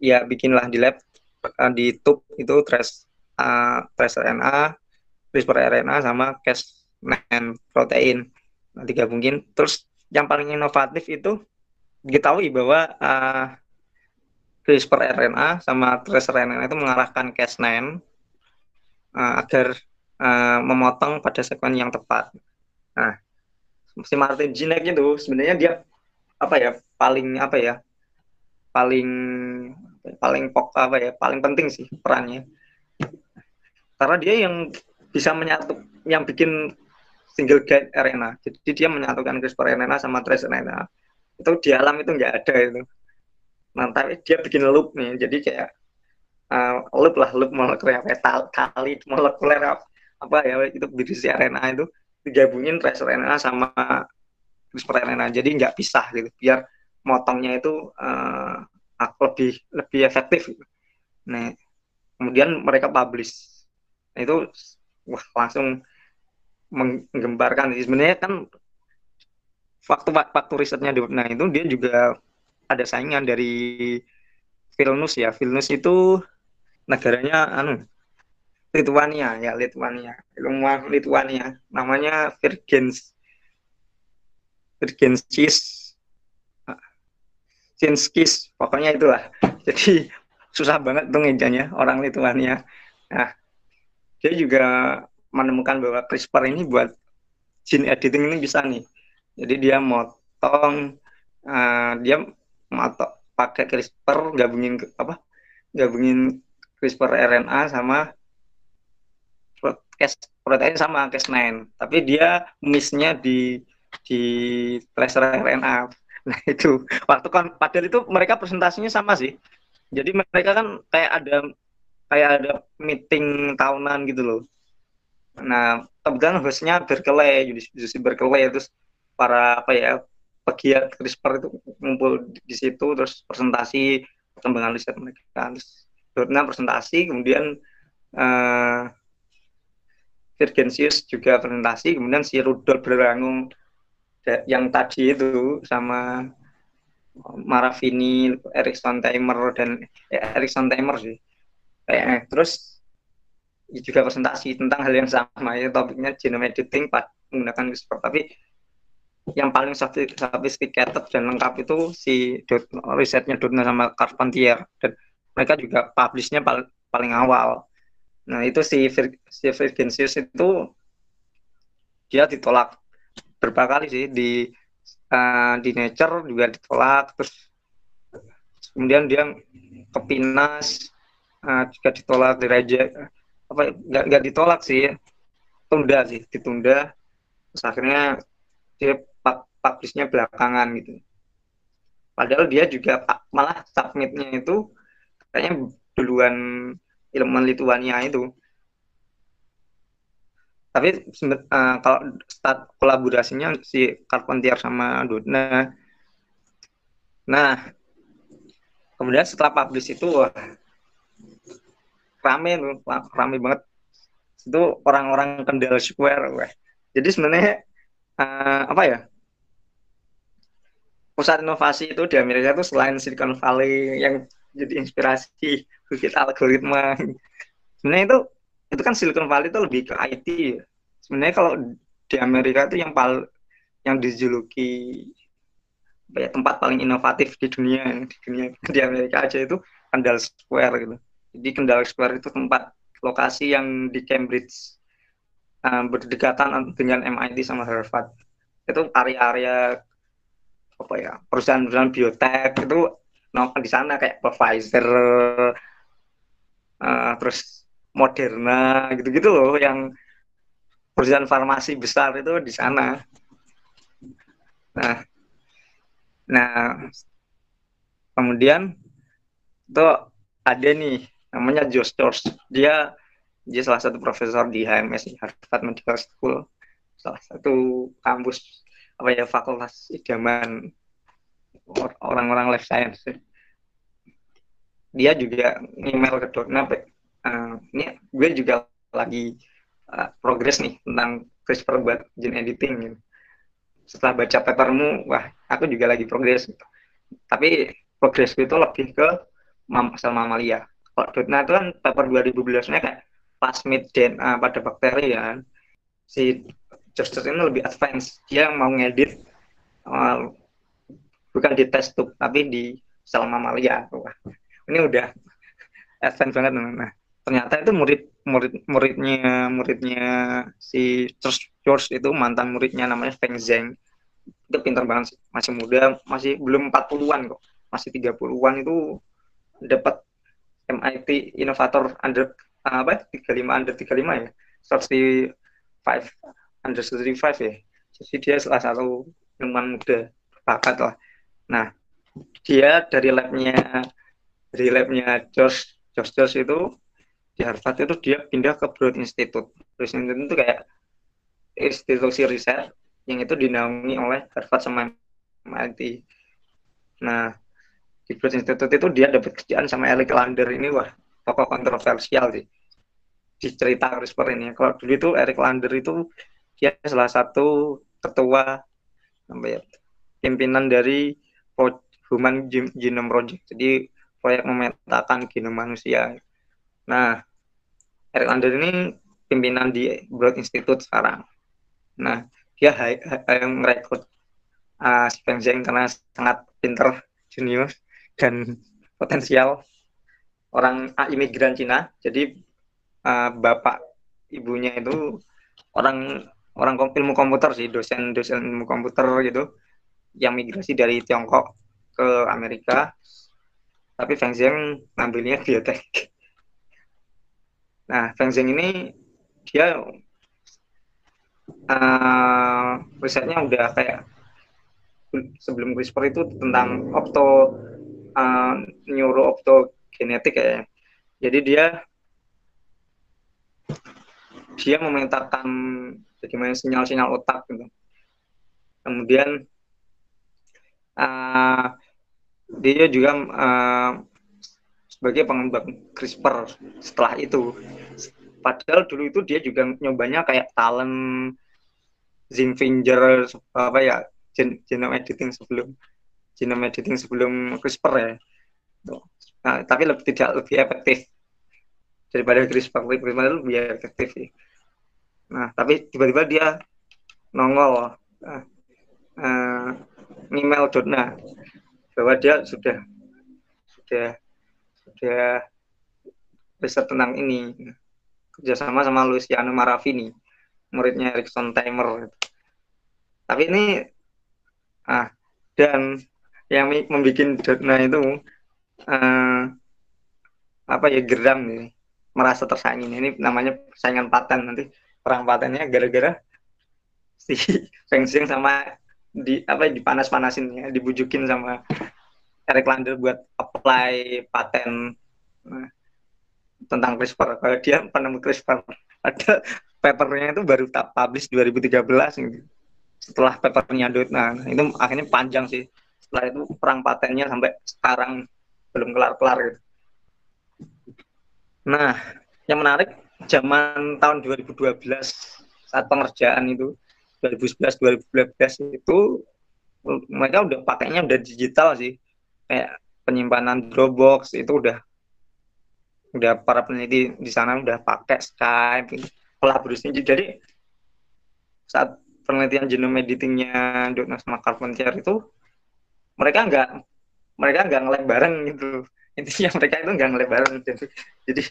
B: ya bikinlah di lab uh, di tube itu trace uh, tracer RNA CRISPR RNA sama Cas9 protein. Nanti gabungin. Terus yang paling inovatif itu diketahui bahwa uh, CRISPR RNA sama tracer RNA itu mengarahkan Cas9 uh, agar uh, memotong pada sekuen yang tepat. Nah, si Martin Jinek itu sebenarnya dia apa ya paling apa ya paling paling pok apa ya paling penting sih perannya karena dia yang bisa menyatu yang bikin single guide RNA. Jadi dia menyatukan CRISPR RNA sama trace RNA. Itu di alam itu nggak ada itu. Nah, tapi dia bikin loop nih. Jadi kayak uh, loop lah, loop molekuler kali molekuler apa ya itu berisi RNA itu digabungin trace RNA sama CRISPR RNA. Jadi nggak pisah gitu. Biar motongnya itu uh, lebih lebih efektif. Gitu. Nah, kemudian mereka publish. Nah, itu wah langsung menggembarkan sebenarnya kan waktu waktu risetnya di nah itu dia juga ada saingan dari Vilnius ya Vilnius itu negaranya anu Lithuania ya Lithuania ilmuwan Lithuania namanya Virgens Virgenskis. Cinskis pokoknya itulah. Jadi susah banget tuh ngejanya orang Lithuania nah dia juga menemukan bahwa CRISPR ini buat gene editing ini bisa nih. Jadi dia motong uh, dia motok pakai CRISPR gabungin apa? Gabungin CRISPR RNA sama protein sama Cas9. Tapi dia misnya di di tracer RNA. Nah itu waktu kan padahal itu mereka presentasinya sama sih. Jadi mereka kan kayak ada kayak ada meeting tahunan gitu loh Nah, kebetulan hostnya Berkeley, University Berkeley, terus para apa ya pegiat CRISPR itu ngumpul di situ, terus presentasi perkembangan riset mereka, terus Dorna presentasi, kemudian uh, Virgensius juga presentasi kemudian si Rudolf Berangung yang tadi itu sama Maravini, Erikson Timer dan eh, Erikson Timer sih. Kayaknya terus juga presentasi tentang hal yang sama ya topiknya genome editing menggunakan CRISPR tapi yang paling sophisticated dan lengkap itu si risetnya Dotna sama Carpentier dan mereka juga publishnya paling awal nah itu si, si Virginsius itu dia ditolak berapa kali sih di uh, di Nature juga ditolak terus kemudian dia kepinas uh, juga ditolak di Raja apa nggak nggak ditolak sih tunda sih ditunda terus akhirnya dia publishnya belakangan gitu. Padahal dia juga malah submitnya itu kayaknya duluan ilmu Lituania itu. Tapi uh, kalau start kolaborasinya si Carpentier sama Dudna. Nah kemudian setelah publish itu wah, rame rame banget. Itu orang-orang Kendal Square wah. jadi sebenarnya uh, apa ya? Pusat inovasi itu di Amerika itu selain Silicon Valley yang jadi inspirasi bukit algoritma sebenarnya itu itu kan Silicon Valley itu lebih ke IT ya. sebenarnya kalau di Amerika itu yang pal yang dijuluki ya, tempat paling inovatif di dunia di dunia di Amerika aja itu Kendall Square gitu di Kendall Square itu tempat lokasi yang di Cambridge uh, berdekatan dengan MIT sama Harvard. Itu area-area apa ya perusahaan-perusahaan biotek itu nongkrong di sana kayak Pfizer, uh, terus Moderna gitu-gitu loh yang perusahaan farmasi besar itu di sana. Nah, nah kemudian itu ada nih namanya George dia dia salah satu profesor di HMS Harvard Medical School salah satu kampus apa ya fakultas idaman orang-orang life science dia juga email ke Dona uh, ini gue juga lagi uh, progres nih tentang CRISPR buat gene editing gitu. setelah baca papermu wah aku juga lagi progres gitu. tapi progres itu lebih ke sel mamalia Nah itu kan paper 2012-nya kayak plasmid DNA pada bakteri ya. Si Justus ini lebih advance. Dia mau ngedit bukan di test tube tapi di sel mamalia. Wah, ini udah advance banget. Nah, ternyata itu murid murid muridnya muridnya si George, George itu mantan muridnya namanya Feng Zheng. Itu pintar banget sih. Masih muda, masih belum 40-an kok. Masih 30-an itu dapat MIT Innovator under uh, apa 35 under 35 ya 35 under 35 ya jadi dia salah satu ilmuwan muda bakat lah nah dia dari labnya dari labnya George George George itu di Harvard itu dia pindah ke Broad Institute Broad Institute itu kayak institusi riset yang itu dinaungi oleh Harvard sama MIT nah di Broad Institute itu dia dapat kerjaan sama Eric Lander ini wah tokoh kontroversial sih di cerita CRISPR ini. Kalau dulu itu Eric Lander itu dia salah satu ketua apa ya, pimpinan dari Human Genome Project. Jadi proyek memetakan genom manusia. Nah, Eric Lander ini pimpinan di Broad Institute sekarang. Nah, dia yang merekrut uh, Stephen Zhang karena sangat pinter junior dan potensial orang imigran Cina. Jadi uh, bapak ibunya itu orang orang ilmu komputer sih, dosen dosen ilmu komputer gitu yang migrasi dari Tiongkok ke Amerika. Tapi Feng Zheng ngambilnya biotek. Nah, Feng Zheng ini dia uh, risetnya udah kayak sebelum CRISPR itu tentang opto uh, neurooptogenetik ya. Jadi dia dia memetakan bagaimana sinyal-sinyal otak gitu. Kemudian uh, dia juga uh, sebagai pengembang CRISPR setelah itu. Padahal dulu itu dia juga nyobanya kayak talent Zinfinger apa ya gen genome editing sebelum genome editing sebelum CRISPR ya. Nah, tapi lebih tidak lebih efektif daripada CRISPR. CRISPR itu lebih efektif ya. nah tapi tiba-tiba dia nongol. Uh, email Donna bahwa dia sudah sudah sudah riset tentang ini. Kerjasama sama Luciano Maravini muridnya Erickson Timer. Tapi ini ah dan yang membuat Dotna itu uh, apa ya geram nih merasa tersaingin. Ini namanya persaingan paten nanti perang patennya gara-gara si Feng Xiang sama di apa dipanas-panasin ya dibujukin sama Eric Lander buat apply paten nah, tentang CRISPR kalau dia penemu CRISPR ada papernya itu baru tak publish 2013 gitu. setelah papernya Dot nah itu akhirnya panjang sih setelah itu perang patennya sampai sekarang belum kelar-kelar gitu. nah yang menarik zaman tahun 2012 saat pengerjaan itu 2011 2012 itu mereka udah pakainya udah digital sih. Kayak penyimpanan Dropbox itu udah udah para peneliti di sana udah pakai Skype kolaborasinya jadi saat penelitian genome editingnya sama Carpenter itu mereka nggak mereka nggak ngelab bareng gitu. Intinya mereka itu nggak ngelab bareng. Jadi, jadi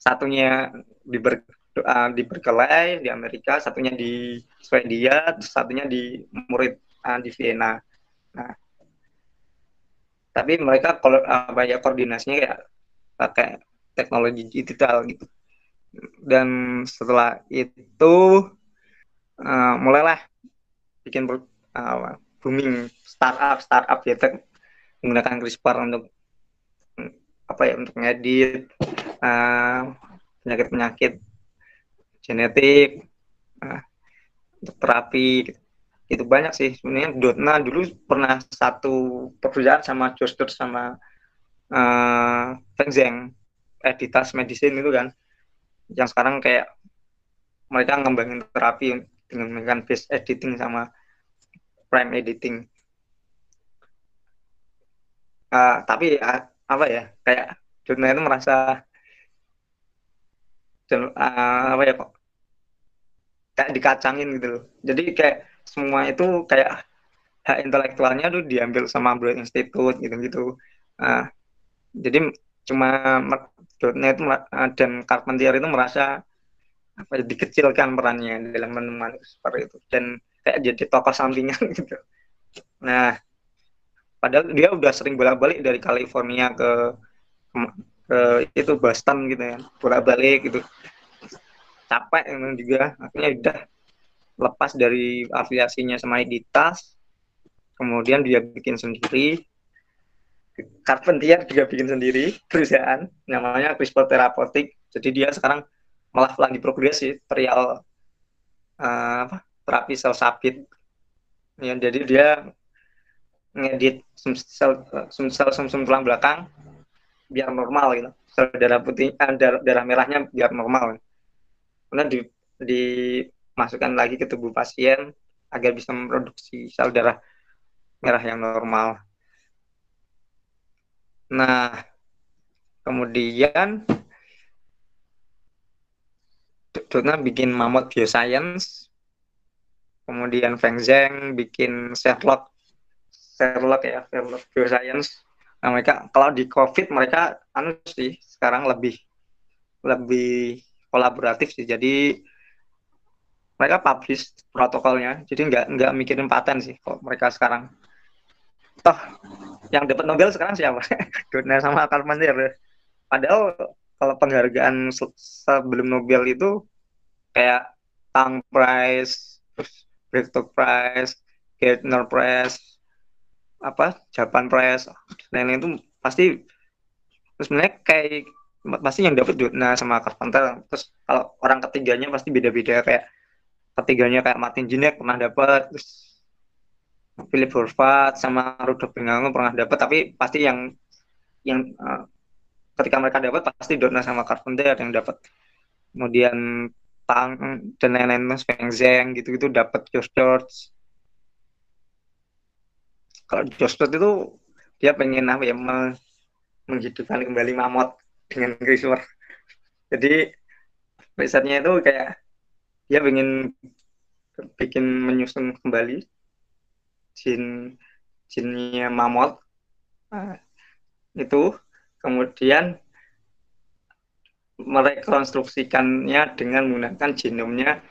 B: satunya di ber, uh, di Berkeley di Amerika satunya di Swedia satunya di murid uh, di Vienna. Nah tapi mereka kalau apa ya koordinasinya kayak pakai teknologi digital gitu. Dan setelah itu uh, mulailah bikin uh, booming startup startup ya menggunakan CRISPR untuk apa ya untuk ngedit uh, penyakit penyakit genetik untuk terapi gitu. itu banyak sih sebenarnya Dotna dulu pernah satu pekerjaan sama Joster sama uh, Feng Zheng editas medicine itu kan yang sekarang kayak mereka ngembangin terapi dengan menggunakan base editing sama prime editing. Uh, tapi uh, apa ya kayak Jurnal itu merasa uh, apa ya kok kayak dikacangin gitu loh. Jadi kayak semua itu kayak hak intelektualnya tuh diambil sama Broad Institute gitu-gitu. Uh, jadi cuma .NET dan Carpenter itu merasa apa ya, dikecilkan perannya dalam menemukan seperti itu dan kayak jadi tokoh sampingan gitu. Nah, padahal dia udah sering bolak-balik dari California ke, ke, itu Boston gitu ya, bolak-balik gitu. Capek memang juga, akhirnya udah lepas dari afiliasinya sama Editas, kemudian dia bikin sendiri, Carpentier juga bikin sendiri perusahaan namanya CRISPR Therapeutic. Jadi dia sekarang malah lagi progres sih trial uh, apa, terapi sel sabit. Ya, jadi dia ngedit sel sel sel sum, sum tulang belakang biar normal gitu. Sel darah putih uh, darah, darah merahnya biar normal. Kemudian di dimasukkan lagi ke tubuh pasien agar bisa memproduksi sel darah merah yang normal. Nah, kemudian Dona bikin Mammoth Bioscience, kemudian Feng Zheng bikin Sherlock, Sherlock ya, Sherlock Bioscience. Nah, mereka kalau di COVID mereka anu sih sekarang lebih lebih kolaboratif sih. Jadi mereka publish protokolnya, jadi nggak nggak mikirin paten sih kalau mereka sekarang toh yang dapat Nobel sekarang siapa? Dona sama Carpenter. Padahal kalau penghargaan sebelum Nobel itu kayak Tang Prize, Breakthrough Prize, Gardner Prize, apa Japan Prize, lain-lain itu pasti terus sebenarnya kayak pasti yang dapat Dona sama Carpenter. Terus kalau orang ketiganya pasti beda-beda kayak ketiganya kayak Martin Jinek pernah dapat, terus Philip Horvath sama Rudolf Bengango pernah dapat tapi pasti yang yang uh, ketika mereka dapat pasti Donna sama Carpenter yang dapat kemudian Tang dan lain-lain Feng Zheng gitu-gitu dapat George George kalau George George itu dia pengen apa ya menghidupkan kembali mamot dengan CRISPR jadi risetnya itu kayak dia pengen bikin menyusun kembali jin jinnya mamot. Nah, itu kemudian merekonstruksikannya dengan menggunakan genomnya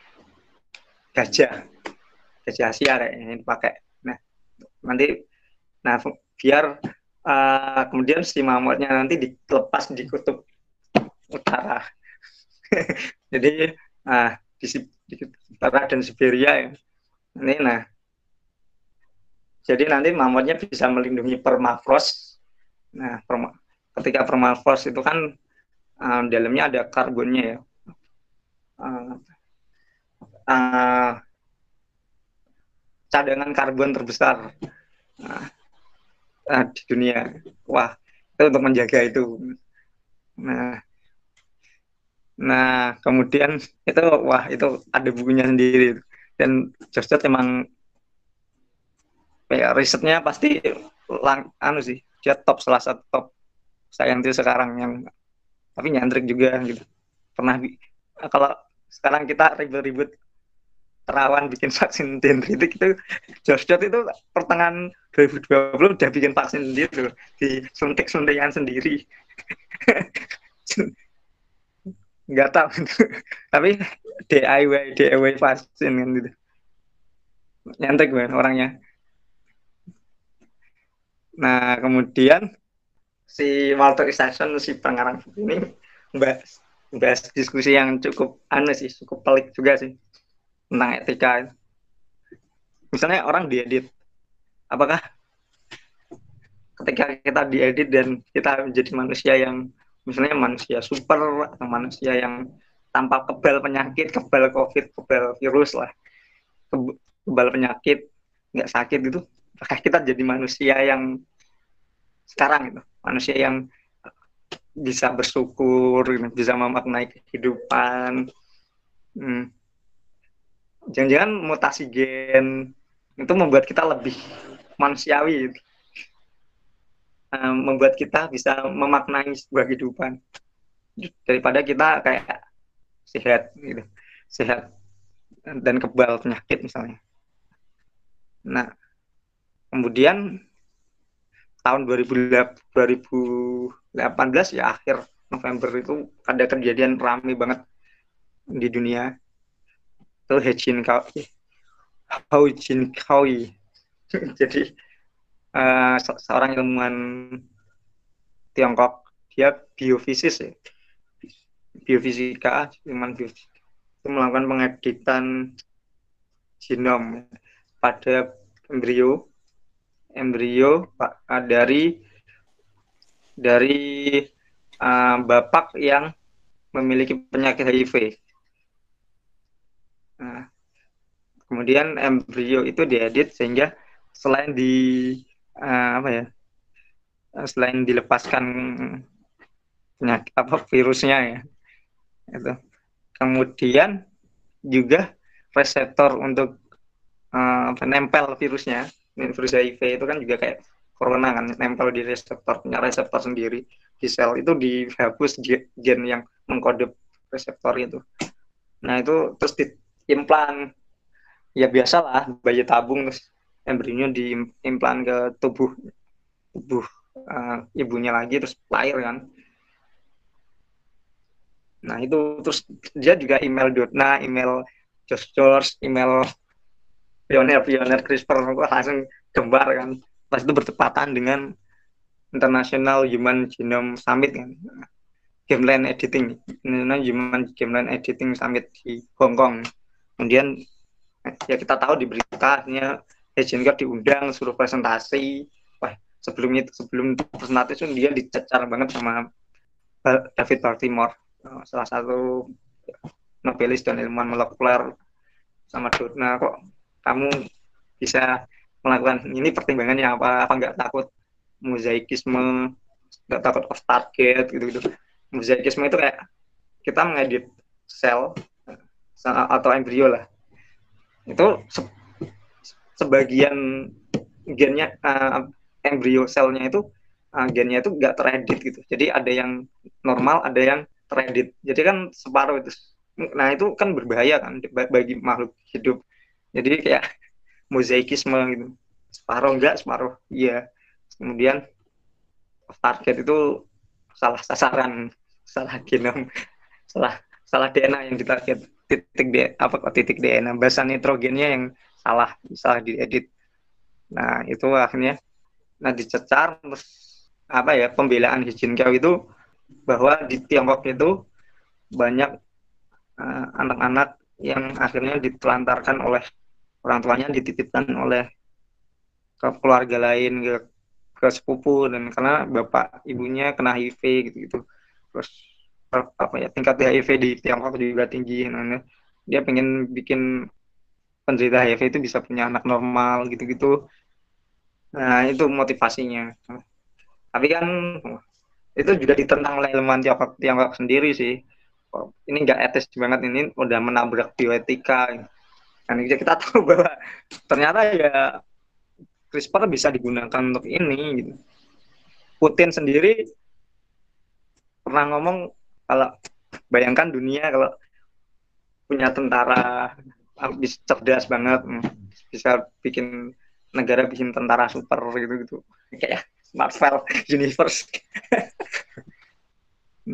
B: gajah. Gajah Asia kayak ini dipakai. Nah nanti nah biar uh, kemudian si mamutnya nanti dilepas di kutub utara. Jadi uh, di, di utara dan Siberia ini. Nah. Jadi nanti mamutnya bisa melindungi permafrost. Nah perma, ketika permafrost itu kan uh, dalamnya ada karbonnya ya. Uh, uh, cadangan karbon terbesar. Uh, uh, di dunia. Wah, itu untuk menjaga itu. Nah, nah kemudian itu wah itu ada bukunya sendiri dan Joseph emang ya risetnya pasti lang anu sih dia top salah satu top itu sekarang yang tapi nyantrik juga gitu pernah kalau sekarang kita ribut-ribut terawan bikin vaksin dendritik itu Josh itu pertengahan 2020 udah bikin vaksin sendiri tuh di suntik suntikan sendiri. Nggak tahu tapi DIY DIY vaksin kan gitu. Nyantrik banget orangnya. Nah kemudian si Walter Isaacson si pengarang ini bahas, bahas diskusi yang cukup aneh sih cukup pelik juga sih tentang etika misalnya orang diedit apakah ketika kita diedit dan kita menjadi manusia yang misalnya manusia super atau manusia yang tanpa kebal penyakit kebal covid kebal virus lah kebal penyakit nggak sakit gitu apakah kita jadi manusia yang sekarang gitu manusia yang bisa bersyukur bisa memaknai kehidupan hmm. Jangan-jangan mutasi gen itu membuat kita lebih manusiawi. Gitu. uh, membuat kita bisa memaknai sebuah kehidupan. Daripada kita kayak sehat gitu. Sehat dan kebal penyakit misalnya. Nah kemudian tahun 2018 ya akhir November itu ada kejadian ramai banget di dunia itu Hejin Kaoi Jin Kaoi jadi uh, seorang ilmuwan Tiongkok. Dia biofisis ya. Biofisika ilmuwan biofisika. Itu melakukan pengeditan genom pada embrio. Embrio uh, dari dari uh, bapak yang memiliki penyakit HIV. Nah, kemudian embrio itu diedit sehingga selain di uh, apa ya, selain dilepaskan penyakit apa virusnya ya, itu. Kemudian juga reseptor untuk uh, nempel virusnya virus HIV itu kan juga kayak corona kan nempel di reseptor punya reseptor sendiri di sel itu dihapus gen yang mengkode reseptor itu. Nah itu terus diimplan ya biasalah bayi tabung terus embrionya diimplan ke tubuh tubuh uh, ibunya lagi terus lahir kan. Nah itu terus dia juga email Dotna email Josh George email pionir-pionir CRISPR langsung gembar kan. Pas itu bertepatan dengan International Human Genome Summit kan. Gameland Editing International Human Gameland Editing Summit di Hong Kong kemudian ya kita tahu di beritanya Hejinger diundang suruh presentasi. Wah sebelum itu sebelum presentasi itu dia dicecar banget sama David Baltimore salah satu nobelis dan ilmuwan molekuler sama Dona kok kamu bisa melakukan ini pertimbangannya apa? Apa nggak takut mozaikisme nggak takut off target gitu gitu mozaikisme itu kayak kita mengedit sel atau embrio lah. Itu se sebagian gennya uh, embrio selnya itu uh, gennya itu nggak teredit gitu. Jadi ada yang normal ada yang teredit. Jadi kan separuh itu. Nah itu kan berbahaya kan bagi makhluk hidup. Jadi kayak mozaikisme gitu. Separuh enggak separuh iya. Kemudian target itu salah sasaran salah genom salah salah DNA yang ditarget titik D apa titik DNA bahasa nitrogennya yang salah salah diedit. Nah itu akhirnya nah dicecar terus apa ya pembelaan Hijin Kau itu bahwa di Tiongkok itu banyak eh, anak-anak uh, yang akhirnya ditelantarkan oleh orang tuanya dititipkan oleh ke keluarga lain ke, ke sepupu dan karena bapak ibunya kena HIV gitu gitu terus apa ya tingkat HIV di Tiongkok juga tinggi dia pengen bikin penderita HIV itu bisa punya anak normal gitu-gitu. Nah itu motivasinya. Tapi kan itu juga ditentang oleh ilmuwan Tiongkok, Tiongkok sendiri sih. Ini nggak etis banget ini udah menabrak bioetika. Dan kita tahu bahwa ternyata ya CRISPR bisa digunakan untuk ini gitu. Putin sendiri pernah ngomong kalau bayangkan dunia kalau punya tentara bisa cerdas banget bisa bikin negara bikin tentara super gitu gitu kayak Marvel Universe.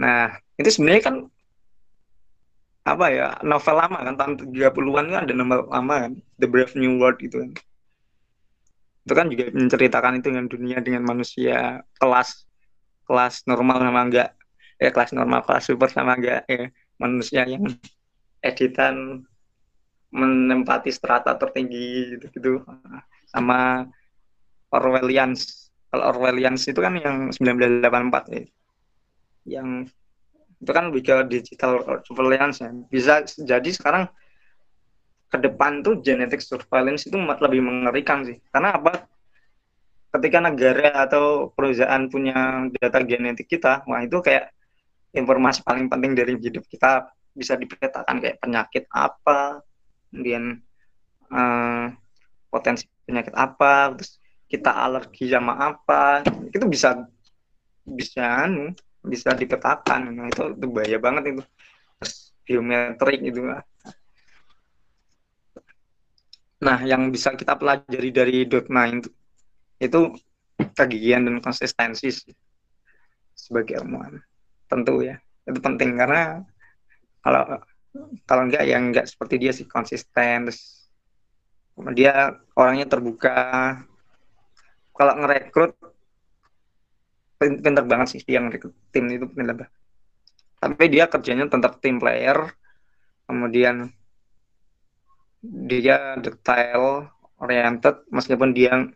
B: nah, itu sebenarnya kan apa ya novel lama kan tahun 30-an kan ada novel lama kan The Brave New World itu kan itu kan juga menceritakan itu dengan dunia dengan manusia kelas kelas normal sama enggak ya kelas normal kelas super sama enggak ya manusia yang editan menempati strata tertinggi gitu gitu sama Orwellians kalau Orwellians itu kan yang 1984 ya. Yang itu kan lebih digital surveillance ya. Bisa jadi sekarang ke depan tuh genetic surveillance itu lebih mengerikan sih. Karena apa? Ketika negara atau perusahaan punya data genetik kita, wah itu kayak informasi paling penting dari hidup kita bisa dipetakan kayak penyakit apa, kemudian uh, potensi penyakit apa, terus kita alergi sama apa itu bisa bisa anu, bisa dipetakan nah, itu, itu bahaya banget itu. Terus biometrik itu nah yang bisa kita pelajari dari dot nine itu, itu kegigihan dan konsistensi sebagai ilmuwan tentu ya. Itu penting karena kalau kalau enggak ya enggak seperti dia sih konsisten terus dia orangnya terbuka. Kalau ngerekrut pinter banget sih yang rekrut tim itu pinter banget. Tapi dia kerjanya tetap tim player kemudian dia detail oriented meskipun dia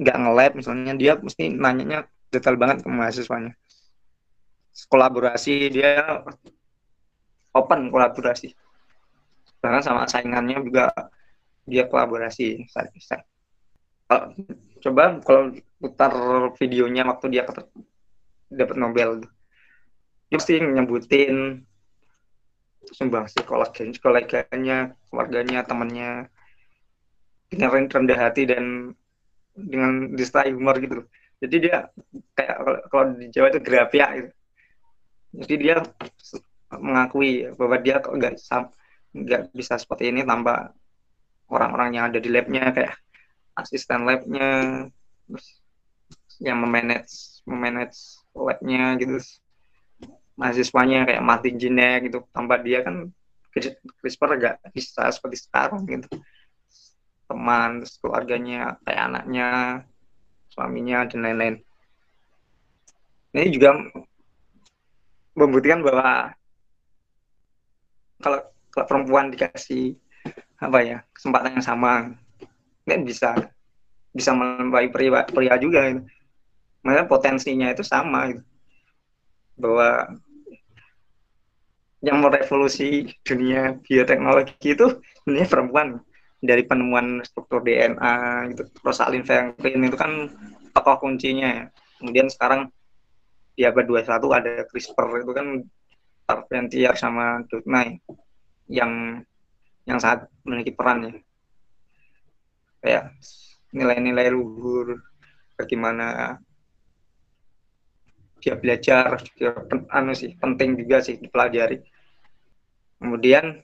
B: nggak nge-lab misalnya dia mesti nanyanya detail banget ke mahasiswanya kolaborasi dia open kolaborasi bahkan sama saingannya juga dia kolaborasi coba kalau putar videonya waktu dia dapat Nobel dia pasti nyebutin sumbang si koleganya, koleganya, keluarganya, temannya dengan rendah hati dan dengan disertai humor gitu. Jadi dia kayak kalau di Jawa itu grafia gitu. Jadi dia mengakui bahwa dia kok nggak nggak bisa seperti ini tanpa orang-orang yang ada di labnya kayak asisten labnya yang memanage memanage labnya gitu. Mahasiswanya kayak Martin Jinek gitu tanpa dia kan CRISPR gak bisa seperti sekarang gitu. Teman terus keluarganya kayak anaknya suaminya dan lain-lain. Ini juga membuktikan bahwa kalau, kalau perempuan dikasih apa ya kesempatan yang sama kan bisa bisa melampaui pria, pria juga gitu. Makanya potensinya itu sama gitu. Bahwa yang merevolusi dunia bioteknologi itu ini perempuan dari penemuan struktur DNA gitu Rosalind Franklin itu kan tokoh kuncinya ya. kemudian sekarang di abad 21 ada CRISPR itu kan Carpentier sama Dutnay yang yang sangat memiliki peran ya. Kayak nilai-nilai luhur bagaimana dia belajar juga anu sih penting juga sih dipelajari. Kemudian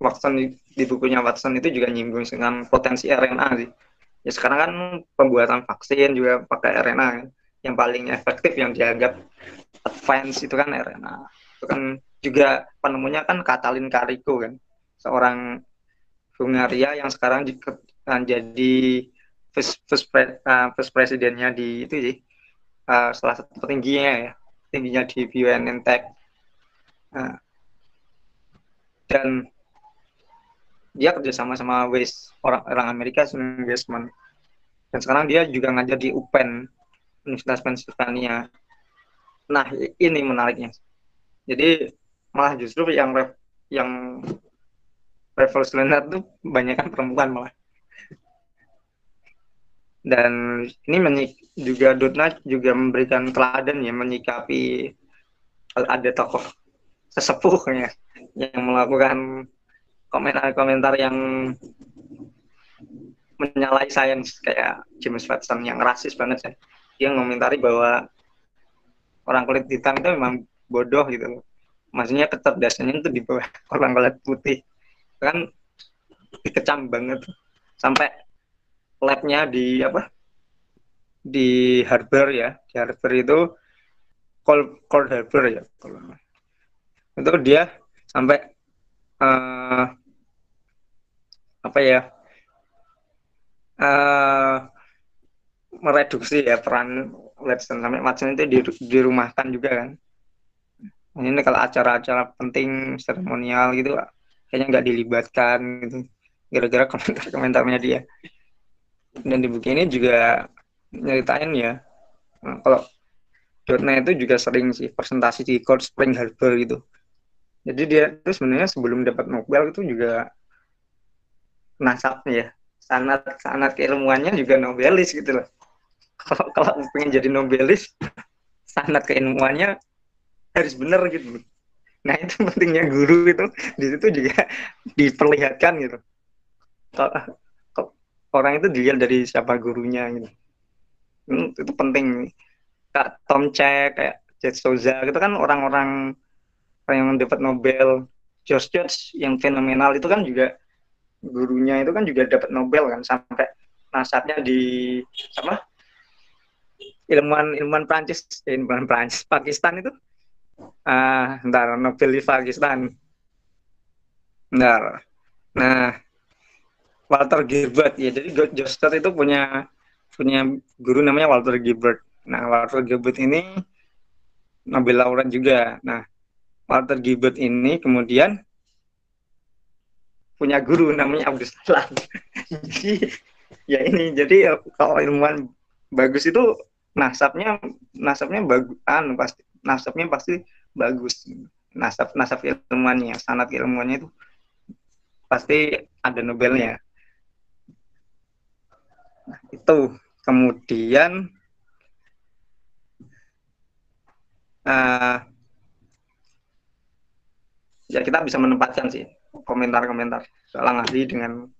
B: Watson di bukunya Watson itu juga nyinggung dengan potensi RNA sih. Ya sekarang kan pembuatan vaksin juga pakai RNA kan. Yang paling efektif yang dianggap advance itu kan RNA itu kan juga penemunya kan Katalin Kariko kan seorang Hungaria yang sekarang jadi first, first, pre, uh, first presidennya di itu sih uh, salah satu petingginya ya tingginya di BUMN uh, dan dia kerjasama sama West orang orang Amerika Westman dan sekarang dia juga ngajar di UPenn Universitas Pennsylvania. Nah ini menariknya. Jadi malah justru yang yang revolusioner tuh banyak kan perempuan malah. Dan ini menyik, juga Dutna juga memberikan teladan ya menyikapi ada tokoh sesepuhnya yang melakukan komentar-komentar yang menyalahi sains. Kayak James Watson yang rasis banget ya dia mengomentari bahwa orang kulit hitam itu memang bodoh gitu loh. Maksudnya kecerdasannya itu di bawah orang kulit putih. Kan dikecam banget. Sampai labnya di apa di Harbor ya. Di Harbor itu Cold, Cold Harbor ya itu dia sampai uh, apa ya uh, mereduksi ya peran Watson sampai Watson itu di, dirumahkan juga kan. Ini kalau acara-acara penting seremonial gitu kayaknya nggak dilibatkan gitu. Gara-gara komentar-komentarnya dia dan di buku ini juga nyeritain ya nah, kalau Dorna itu juga sering sih presentasi di Cold Spring Harbor gitu. Jadi dia itu sebenarnya sebelum dapat Nobel itu juga nasabnya ya sanat keilmuannya juga nobelis gitu loh kalau kalau pengen jadi nobelis sanat keilmuannya harus benar gitu. Nah itu pentingnya guru itu di situ juga diperlihatkan gitu. Orang itu dilihat dari siapa gurunya gitu. Hmm, itu penting. Kak Tom Cech kayak Jet Souza itu kan orang-orang yang dapat Nobel. George George yang fenomenal itu kan juga gurunya itu kan juga dapat Nobel kan sampai nasabnya di apa ilmuwan ilmuwan Prancis ilmuwan Prancis Pakistan itu. Ah uh, ntar Nobel di Pakistan. Ntar nah Walter Gilbert ya jadi George itu punya punya guru namanya Walter Gilbert nah Walter Gilbert ini Nobel laureat juga. Nah Walter Gilbert ini kemudian punya guru namanya Abdul Salam jadi ya ini jadi kalau ilmuwan bagus itu nasabnya nasabnya bagus anu pasti nasabnya pasti bagus. Nasab nasab ilmuannya sanat ilmuannya itu pasti ada Nobelnya. Nah, itu. Kemudian uh, ya kita bisa menempatkan sih komentar-komentar. Soal ahli dengan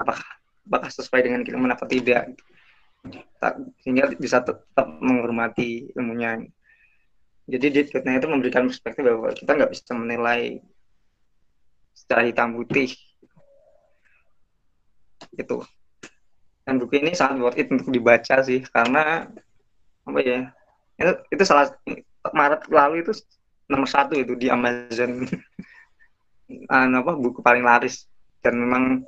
B: apakah apakah sesuai dengan kita apa tidak sehingga bisa tetap menghormati ilmunya. Jadi di itu memberikan perspektif bahwa kita nggak bisa menilai secara hitam putih. Itu dan buku ini sangat worth it untuk dibaca sih karena apa ya itu, itu salah Maret lalu itu nomor satu itu di Amazon. Apa buku paling laris. Dan memang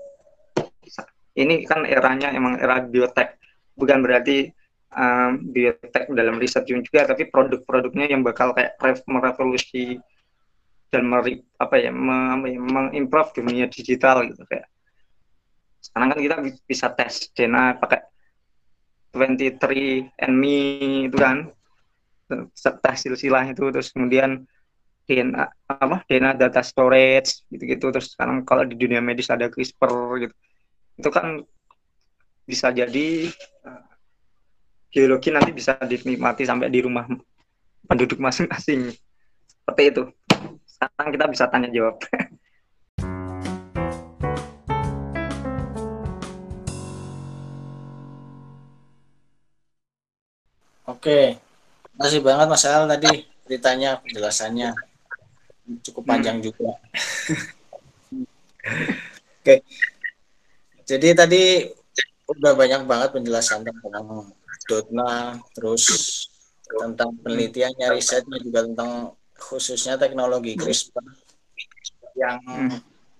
B: ini kan eranya emang era biotek bukan berarti um, biotek dalam riset juga tapi produk-produknya yang bakal kayak merevolusi dan meri, apa ya, ya mengimprove dunia digital gitu kayak. Sekarang kan kita bisa tes DNA pakai 23 and me itu kan serta silsilah itu terus kemudian DNA apa DNA data storage gitu-gitu terus sekarang kalau di dunia medis ada CRISPR gitu. Itu kan bisa jadi uh, geologi nanti bisa dinikmati sampai di rumah penduduk masing-masing. Seperti itu. Sekarang kita bisa tanya jawab.
A: Oke, masih banget Mas Al tadi ceritanya, penjelasannya. Cukup panjang hmm. juga. Oke, jadi tadi udah banyak banget penjelasan tentang Dotna, terus tentang penelitiannya, risetnya juga tentang khususnya teknologi CRISPR yang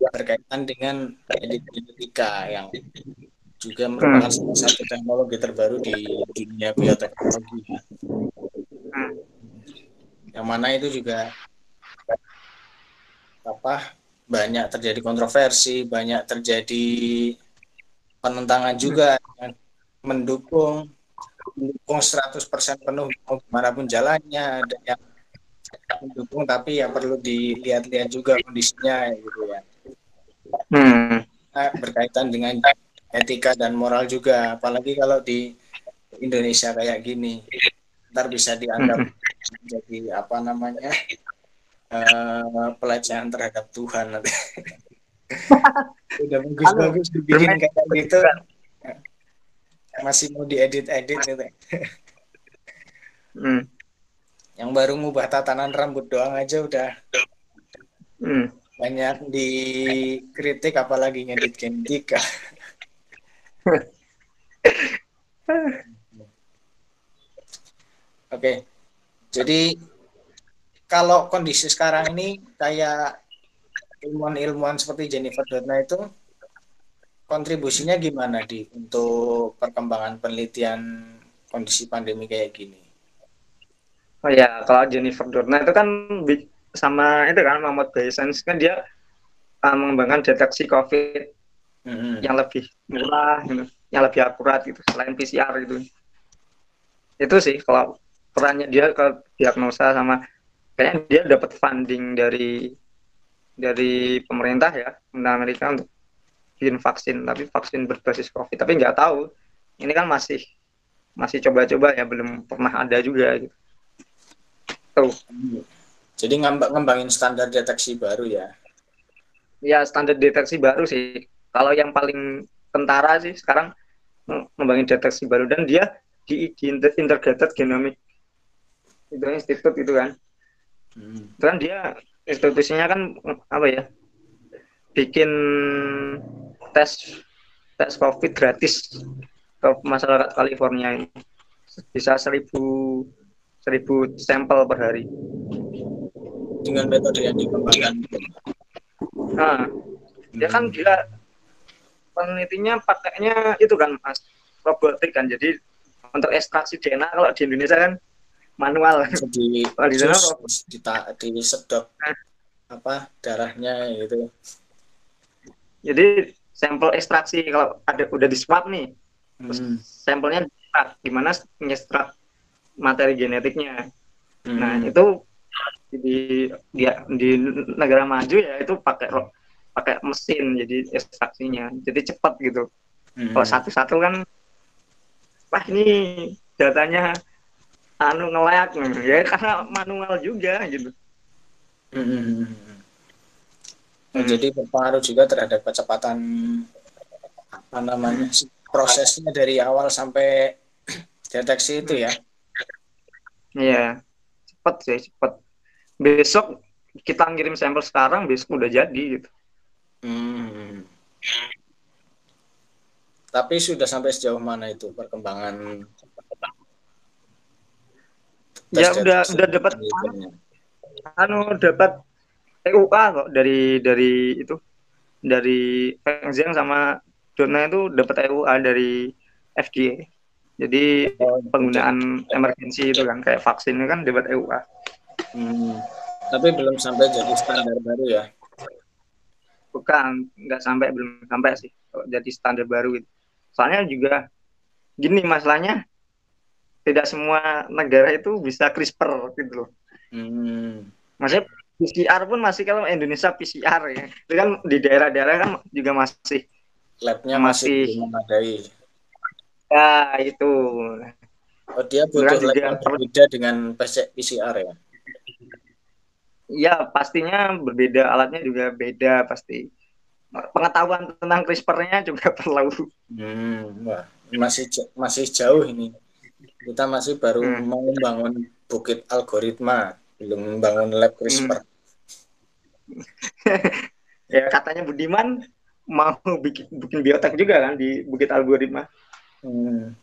A: berkaitan dengan genetika yang juga merupakan salah satu teknologi terbaru di dunia bioteknologi. Yang mana itu juga apa banyak terjadi kontroversi, banyak terjadi penentangan juga yang mendukung mendukung 100% penuh mana pun jalannya ada yang mendukung tapi ya perlu dilihat-lihat juga kondisinya gitu ya hmm. nah, berkaitan dengan etika dan moral juga apalagi kalau di Indonesia kayak gini ntar bisa dianggap hmm. jadi apa namanya uh, pelecehan terhadap Tuhan nanti udah bagus-bagus dibikin kayak gitu. Masih mau diedit-edit gitu. Hmm. yang baru ngubah tatanan rambut doang aja udah. Hmm. banyak dikritik apalagi ngedit genetika oke. Jadi kalau kondisi sekarang ini kayak ilmuwan-ilmuwan seperti Jennifer Doudna itu kontribusinya gimana di untuk perkembangan penelitian kondisi pandemi kayak gini?
B: Oh ya, kalau Jennifer Doudna itu kan sama itu kan Mahmud Bayesens kan dia uh, mengembangkan deteksi COVID mm-hmm. yang lebih murah, gitu, yang lebih akurat gitu, selain PCR gitu. Itu sih kalau perannya dia ke diagnosa sama kayaknya dia dapat funding dari dari pemerintah ya Amerika untuk bikin vaksin tapi vaksin berbasis covid. Tapi nggak tahu ini kan masih masih coba-coba ya belum pernah ada juga gitu.
A: Tuh. Jadi ngambang ngembangin standar deteksi baru ya?
B: Ya standar deteksi baru sih. Kalau yang paling tentara sih sekarang ngembangin deteksi baru. Dan dia di, di integrated genomic itu institut itu kan. Hmm. kan dia institusinya kan apa ya bikin tes tes covid gratis ke masyarakat California ini. Bisa seribu seribu sampel per hari.
A: Dengan metode yang dikembangkan.
B: Nah hmm. dia kan dia penelitinya pakainya itu kan mas robotik kan. Jadi untuk ekstraksi DNA kalau di Indonesia kan manual.
A: Di di sana di, sedot apa darahnya gitu.
B: Jadi sampel ekstraksi kalau ada udah di swab nih hmm. sampelnya gimana? Nyestrat materi genetiknya? Hmm. nah itu di dia di negara maju ya itu pakai pakai mesin jadi ekstraksinya. Jadi cepat gitu. Hmm. kalau satu-satu kan wah ini datanya anu ngelayak ya karena manual juga gitu
A: hmm. Nah, hmm. jadi berpengaruh juga terhadap kecepatan apa namanya prosesnya dari awal sampai deteksi itu ya
B: iya cepat sih cepat besok kita ngirim sampel sekarang besok udah jadi gitu hmm.
A: tapi sudah sampai sejauh mana itu perkembangan
B: ya udah udah dapat anu dapat EUA kok dari dari itu dari Feng Zhang sama Dona itu dapat EUA dari FDA jadi oh, penggunaan emergensi itu kan kayak vaksin kan dapat EUA
A: hmm. tapi belum sampai jadi standar baru ya?
B: Bukan nggak sampai belum sampai sih jadi standar baru itu soalnya juga gini masalahnya tidak semua negara itu bisa CRISPR gitu loh. Hmm. Maksudnya PCR pun masih kalau Indonesia PCR ya. Itu kan di daerah-daerah kan juga masih
A: labnya masih, masih memadai.
B: Ya itu.
A: Oh dia butuh lab yang berbeda dengan PCR ya?
B: ya pastinya berbeda alatnya juga beda pasti pengetahuan tentang CRISPR-nya juga perlu
A: hmm, wah masih masih jauh ini kita masih baru hmm. mau membangun bukit algoritma belum membangun lab CRISPR
B: hmm. ya katanya Budiman mau bikin bikin biotek juga kan di bukit algoritma hmm.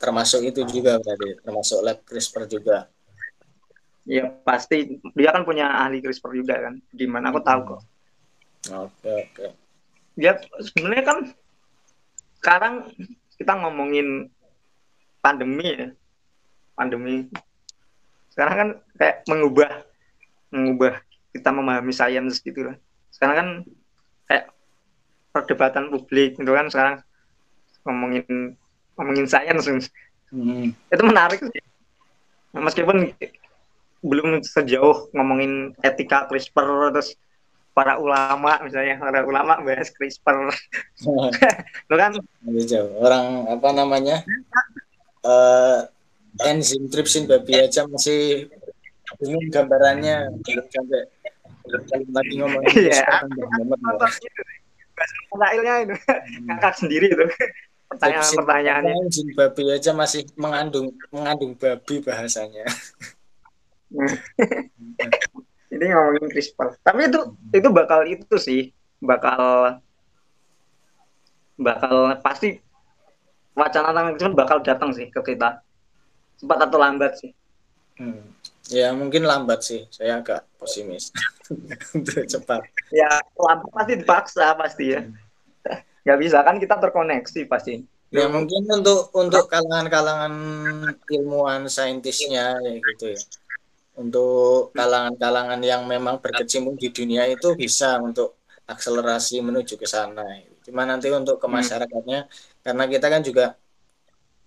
A: termasuk itu juga berarti termasuk lab CRISPR juga
B: ya pasti dia kan punya ahli CRISPR juga kan gimana aku tahu kok
A: oke oke
B: ya sebenarnya kan sekarang kita ngomongin pandemi ya. Pandemi. Sekarang kan kayak mengubah mengubah kita memahami sains gitu lah sekarang kan kayak perdebatan publik gitu kan sekarang ngomongin ngomongin sains. Hmm. itu menarik sih. Meskipun belum sejauh ngomongin etika CRISPR terus para ulama misalnya para ulama bahas CRISPR.
A: Lo kan orang apa namanya uh, enzim tripsin babi aja masih bingung gambarannya. Belum sampai lagi ngomong
B: iya itu. Hmm. ngakak sendiri itu. Pertanyaan pertanyaannya.
A: enzim babi aja masih mengandung mengandung babi bahasanya.
B: Ini ngomongin CRISPR tapi itu itu bakal itu sih bakal bakal pasti wacana tentang itu bakal datang sih ke kita. Cepat atau lambat sih.
A: Hmm. ya mungkin lambat sih. Saya agak pesimis. Untuk cepat.
B: Ya lambat pasti dipaksa pasti ya. Nggak bisa kan kita terkoneksi pasti.
A: Ya mungkin untuk untuk kalangan-kalangan ilmuwan saintisnya ya gitu ya. Untuk kalangan-kalangan yang memang berkecimpung di dunia itu bisa untuk akselerasi menuju ke sana. Cuma nanti untuk ke hmm. masyarakatnya, karena kita kan juga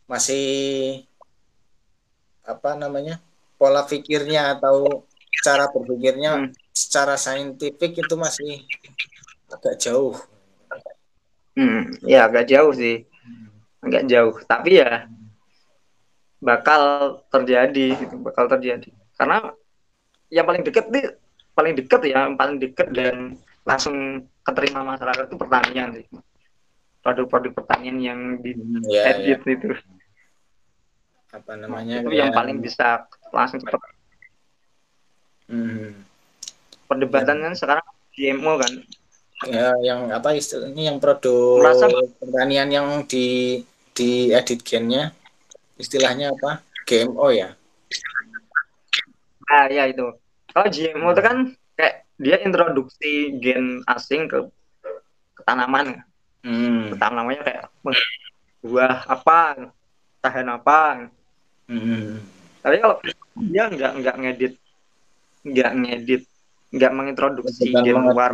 A: masih apa namanya pola pikirnya atau cara berpikirnya hmm. secara saintifik itu masih agak jauh.
B: Hmm, ya agak jauh sih, agak jauh. Tapi ya bakal terjadi, gitu, bakal terjadi. Karena yang paling dekat nih, paling dekat ya, yang paling dekat dan langsung keterima masyarakat itu pertanian sih. Produk-produk pertanian yang di ya, edit ya. itu.
A: Apa namanya?
B: Itu yang paling bisa langsung cepat. Hmm. perdebatan kan sekarang GMO kan?
A: Ya yang apa istilahnya yang produk Merasa... pertanian yang di di edit gennya? Istilahnya apa? GMO ya?
B: Ah ya itu. Kalau GMO itu kan kayak dia introduksi gen asing ke, ke tanaman hmm. ke tanamannya kayak buah apa tahan apa Hmm. Tapi kalau dia nggak nggak ngedit nggak ngedit nggak mengintroduksi Bukan gen luar.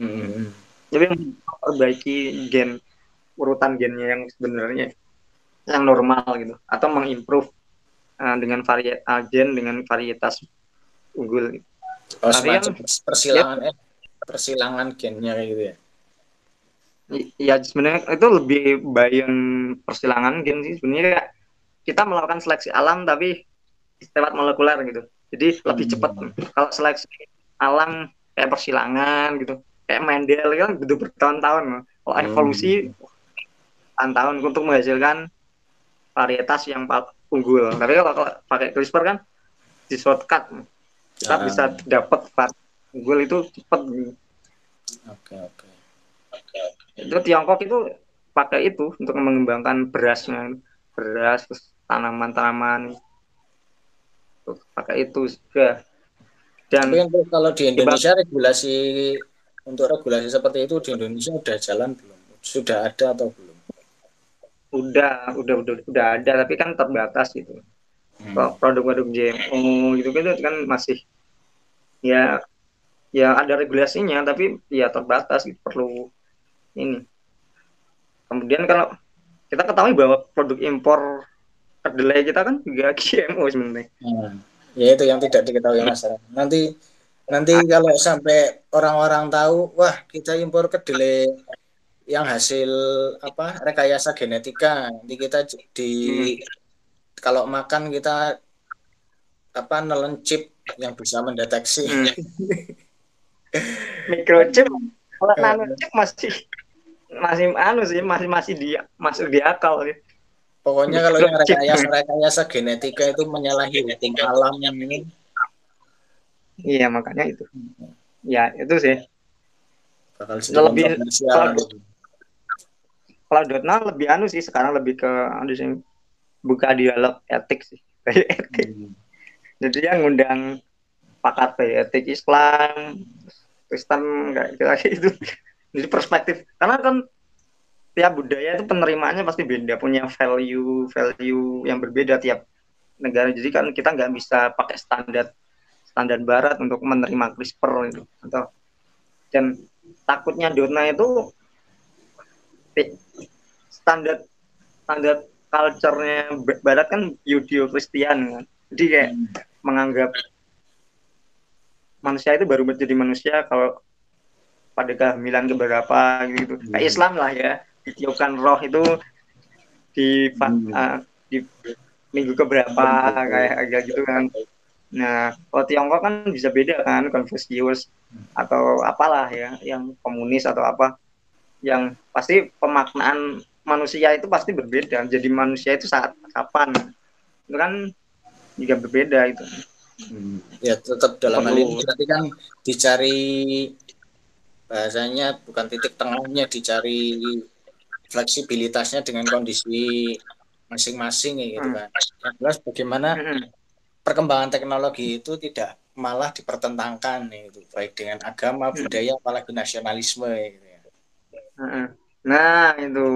B: Hmm. Jadi memperbaiki gen urutan gennya yang sebenarnya yang normal gitu atau mengimprove uh, dengan varietas uh, gen dengan varietas unggul. Gitu.
A: Oh, Tapi persilangan ya, eh, persilangan gennya kayak gitu ya.
B: Iya sebenarnya itu lebih bayan persilangan gen sih sebenarnya kita melakukan seleksi alam tapi lewat molekuler gitu jadi lebih hmm. cepat kalau seleksi alam kayak persilangan gitu kayak Mendel kan butuh bertahun-tahun kalau hmm. evolusi tahun-tahun untuk menghasilkan varietas yang unggul tapi kalau, kalau pakai CRISPR kan di shortcut kita ah. bisa dapat unggul itu cepat
A: gitu. Oke oke.
B: Itu Tiongkok itu pakai itu untuk mengembangkan berasnya. Beras tanaman-tanaman. Pakai itu juga.
A: Dan Tapi kalau di Indonesia regulasi untuk regulasi seperti itu di Indonesia sudah jalan belum? Sudah ada atau belum?
B: Udah udah udah udah ada tapi kan terbatas gitu. Hmm. produk-produk GMO gitu gitu kan masih ya ya ada regulasinya tapi ya terbatas gitu perlu ini kemudian kalau kita ketahui bahwa produk impor kedelai kita kan juga GMO sebenarnya.
A: Hmm. Ya itu yang tidak diketahui masyarakat. Nanti nanti kalau sampai orang-orang tahu, wah kita impor kedelai yang hasil apa rekayasa genetika, nanti kita di hmm. kalau makan kita apa nelen chip yang bisa mendeteksi
B: Hmm. microchip kalau nanochip masih masih anu sih masih masih di masuk di akal sih.
A: Pokoknya kalau yang rekayasa rekayasa genetika itu menyalahi rating alam yang ini.
B: Iya makanya itu. Ya itu sih.
A: Bakal
B: Lebih- kalau- kalau Dotna lebih anu sih sekarang lebih ke anu sih buka dialog etik sih. Etik.
A: Hmm.
B: jadi dia ngundang pakar etik Islam Kristen kayak gitu jadi perspektif karena kan tiap budaya itu penerimaannya pasti beda punya value value yang berbeda tiap negara. Jadi kan kita nggak bisa pakai standar standar barat untuk menerima CRISPR itu atau dan takutnya Dona itu ti- standar standar culture-nya ba- barat kan Yudeo Kristian kan. Jadi kayak menganggap manusia itu baru menjadi manusia kalau pada kehamilan keberapa gitu
A: Hmm.
B: kayak Islam lah ya ditiupkan roh itu di
A: Hmm.
B: eh, di minggu keberapa
A: Betul.
B: kayak agak gitu kan nah kalau Tiongkok kan bisa beda kan Confucius atau apalah ya yang komunis atau apa yang pasti pemaknaan manusia itu pasti berbeda jadi manusia itu saat kapan itu kan juga berbeda itu
A: Hmm. ya tetap dalam hal ini berarti kan dicari bahasanya bukan titik tengahnya dicari fleksibilitasnya dengan kondisi masing-masing ya gitu
B: Hmm.
A: kan yang jelas bagaimana
B: Mm-mm.
A: perkembangan teknologi itu tidak malah dipertentangkan gitu baik dengan agama
B: Hmm.
A: budaya apalagi nasionalisme gitu ya.
B: Nah itu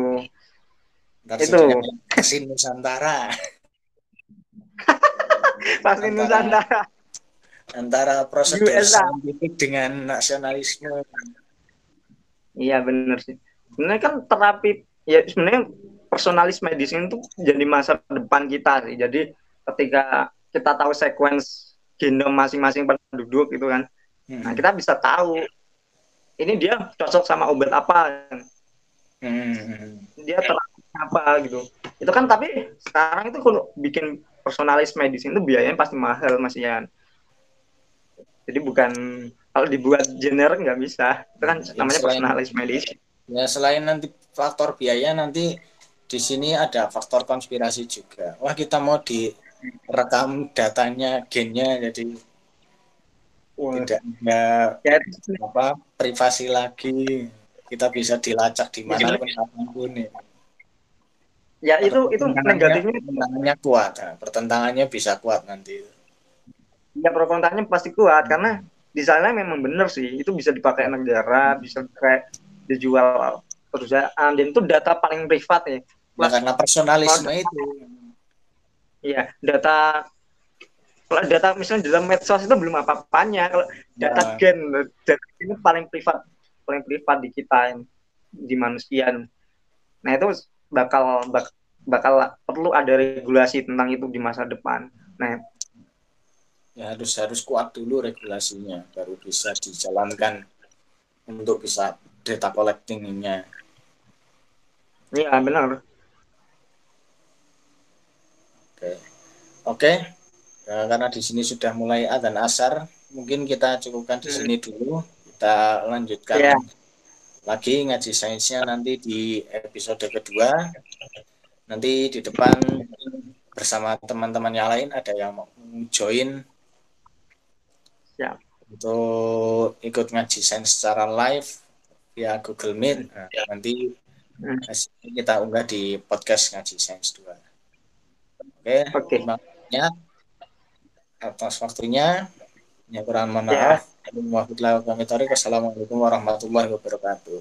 A: Ntar
B: Itu.
A: jadinya kesin Nusantara
B: pasti
A: Antara-
B: Nusantara
A: antara saintifik dengan nasionalisme
B: Iya benar sih. Sebenarnya kan terapi ya sebenarnya personalis medicine itu jadi masa depan kita sih. Jadi ketika kita tahu sequence genom masing-masing penduduk gitu kan,
A: Hmm.
B: nah kita bisa tahu ini dia cocok sama obat apa,
A: Hmm.
B: dia terapi apa gitu. Itu kan tapi sekarang itu kalau bikin personalis medicine itu biayanya pasti mahal Mas Ian. Jadi bukan kalau dibuat generic nggak bisa. Itu kan
A: Ya,
B: namanya
A: selain-
B: personalis medicine.
A: Ya selain nanti faktor biaya nanti di sini ada faktor konspirasi juga. Wah kita mau direkam datanya gennya jadi tidak ada
B: Ya,
A: apa privasi lagi. Kita bisa dilacak di mana pun kapan pun ya.
B: ya itu itu negatifnya
A: pertentangannya kuat. Nah, pertentangannya bisa kuat nanti.
B: ya pro kontranya pasti kuat karena di sana memang benar sih. Itu bisa dipakai negara bisa kayak dijual perusahaan. Dan itu data paling privat ya.
A: Nah, karena personalisme itu.
B: iya data kalau data misalnya dalam medsos itu belum apa-apanya. Kalau data
A: Nah.
B: gen data ini paling privat paling privat di kita di manusia. Nah itu bakal bak- bakal perlu ada regulasi tentang itu di masa depan. Nah
A: Ya harus harus kuat dulu regulasinya baru bisa dijalankan untuk bisa data collectingnya.
B: iya benar
A: Oke. Oke. Nah, karena di sini sudah mulai adzan asar, mungkin kita cukupkan di sini dulu. Kita lanjutkan
B: Iya.
A: lagi ngaji sainsnya nanti di episode kedua. Nanti di depan bersama teman-teman yang lain ada yang mau join
B: Siap.
A: untuk ikut ngaji sains secara live via Google Meet. Nah, nanti
B: Hmm.
A: kita unggah di podcast ngaji sains 2. Oke,
B: Oke.
A: terima kasih atas waktunya. Ya kurang mohon
B: Ya.
A: maaf. Wassalamualaikum warahmatullahi wabarakatuh.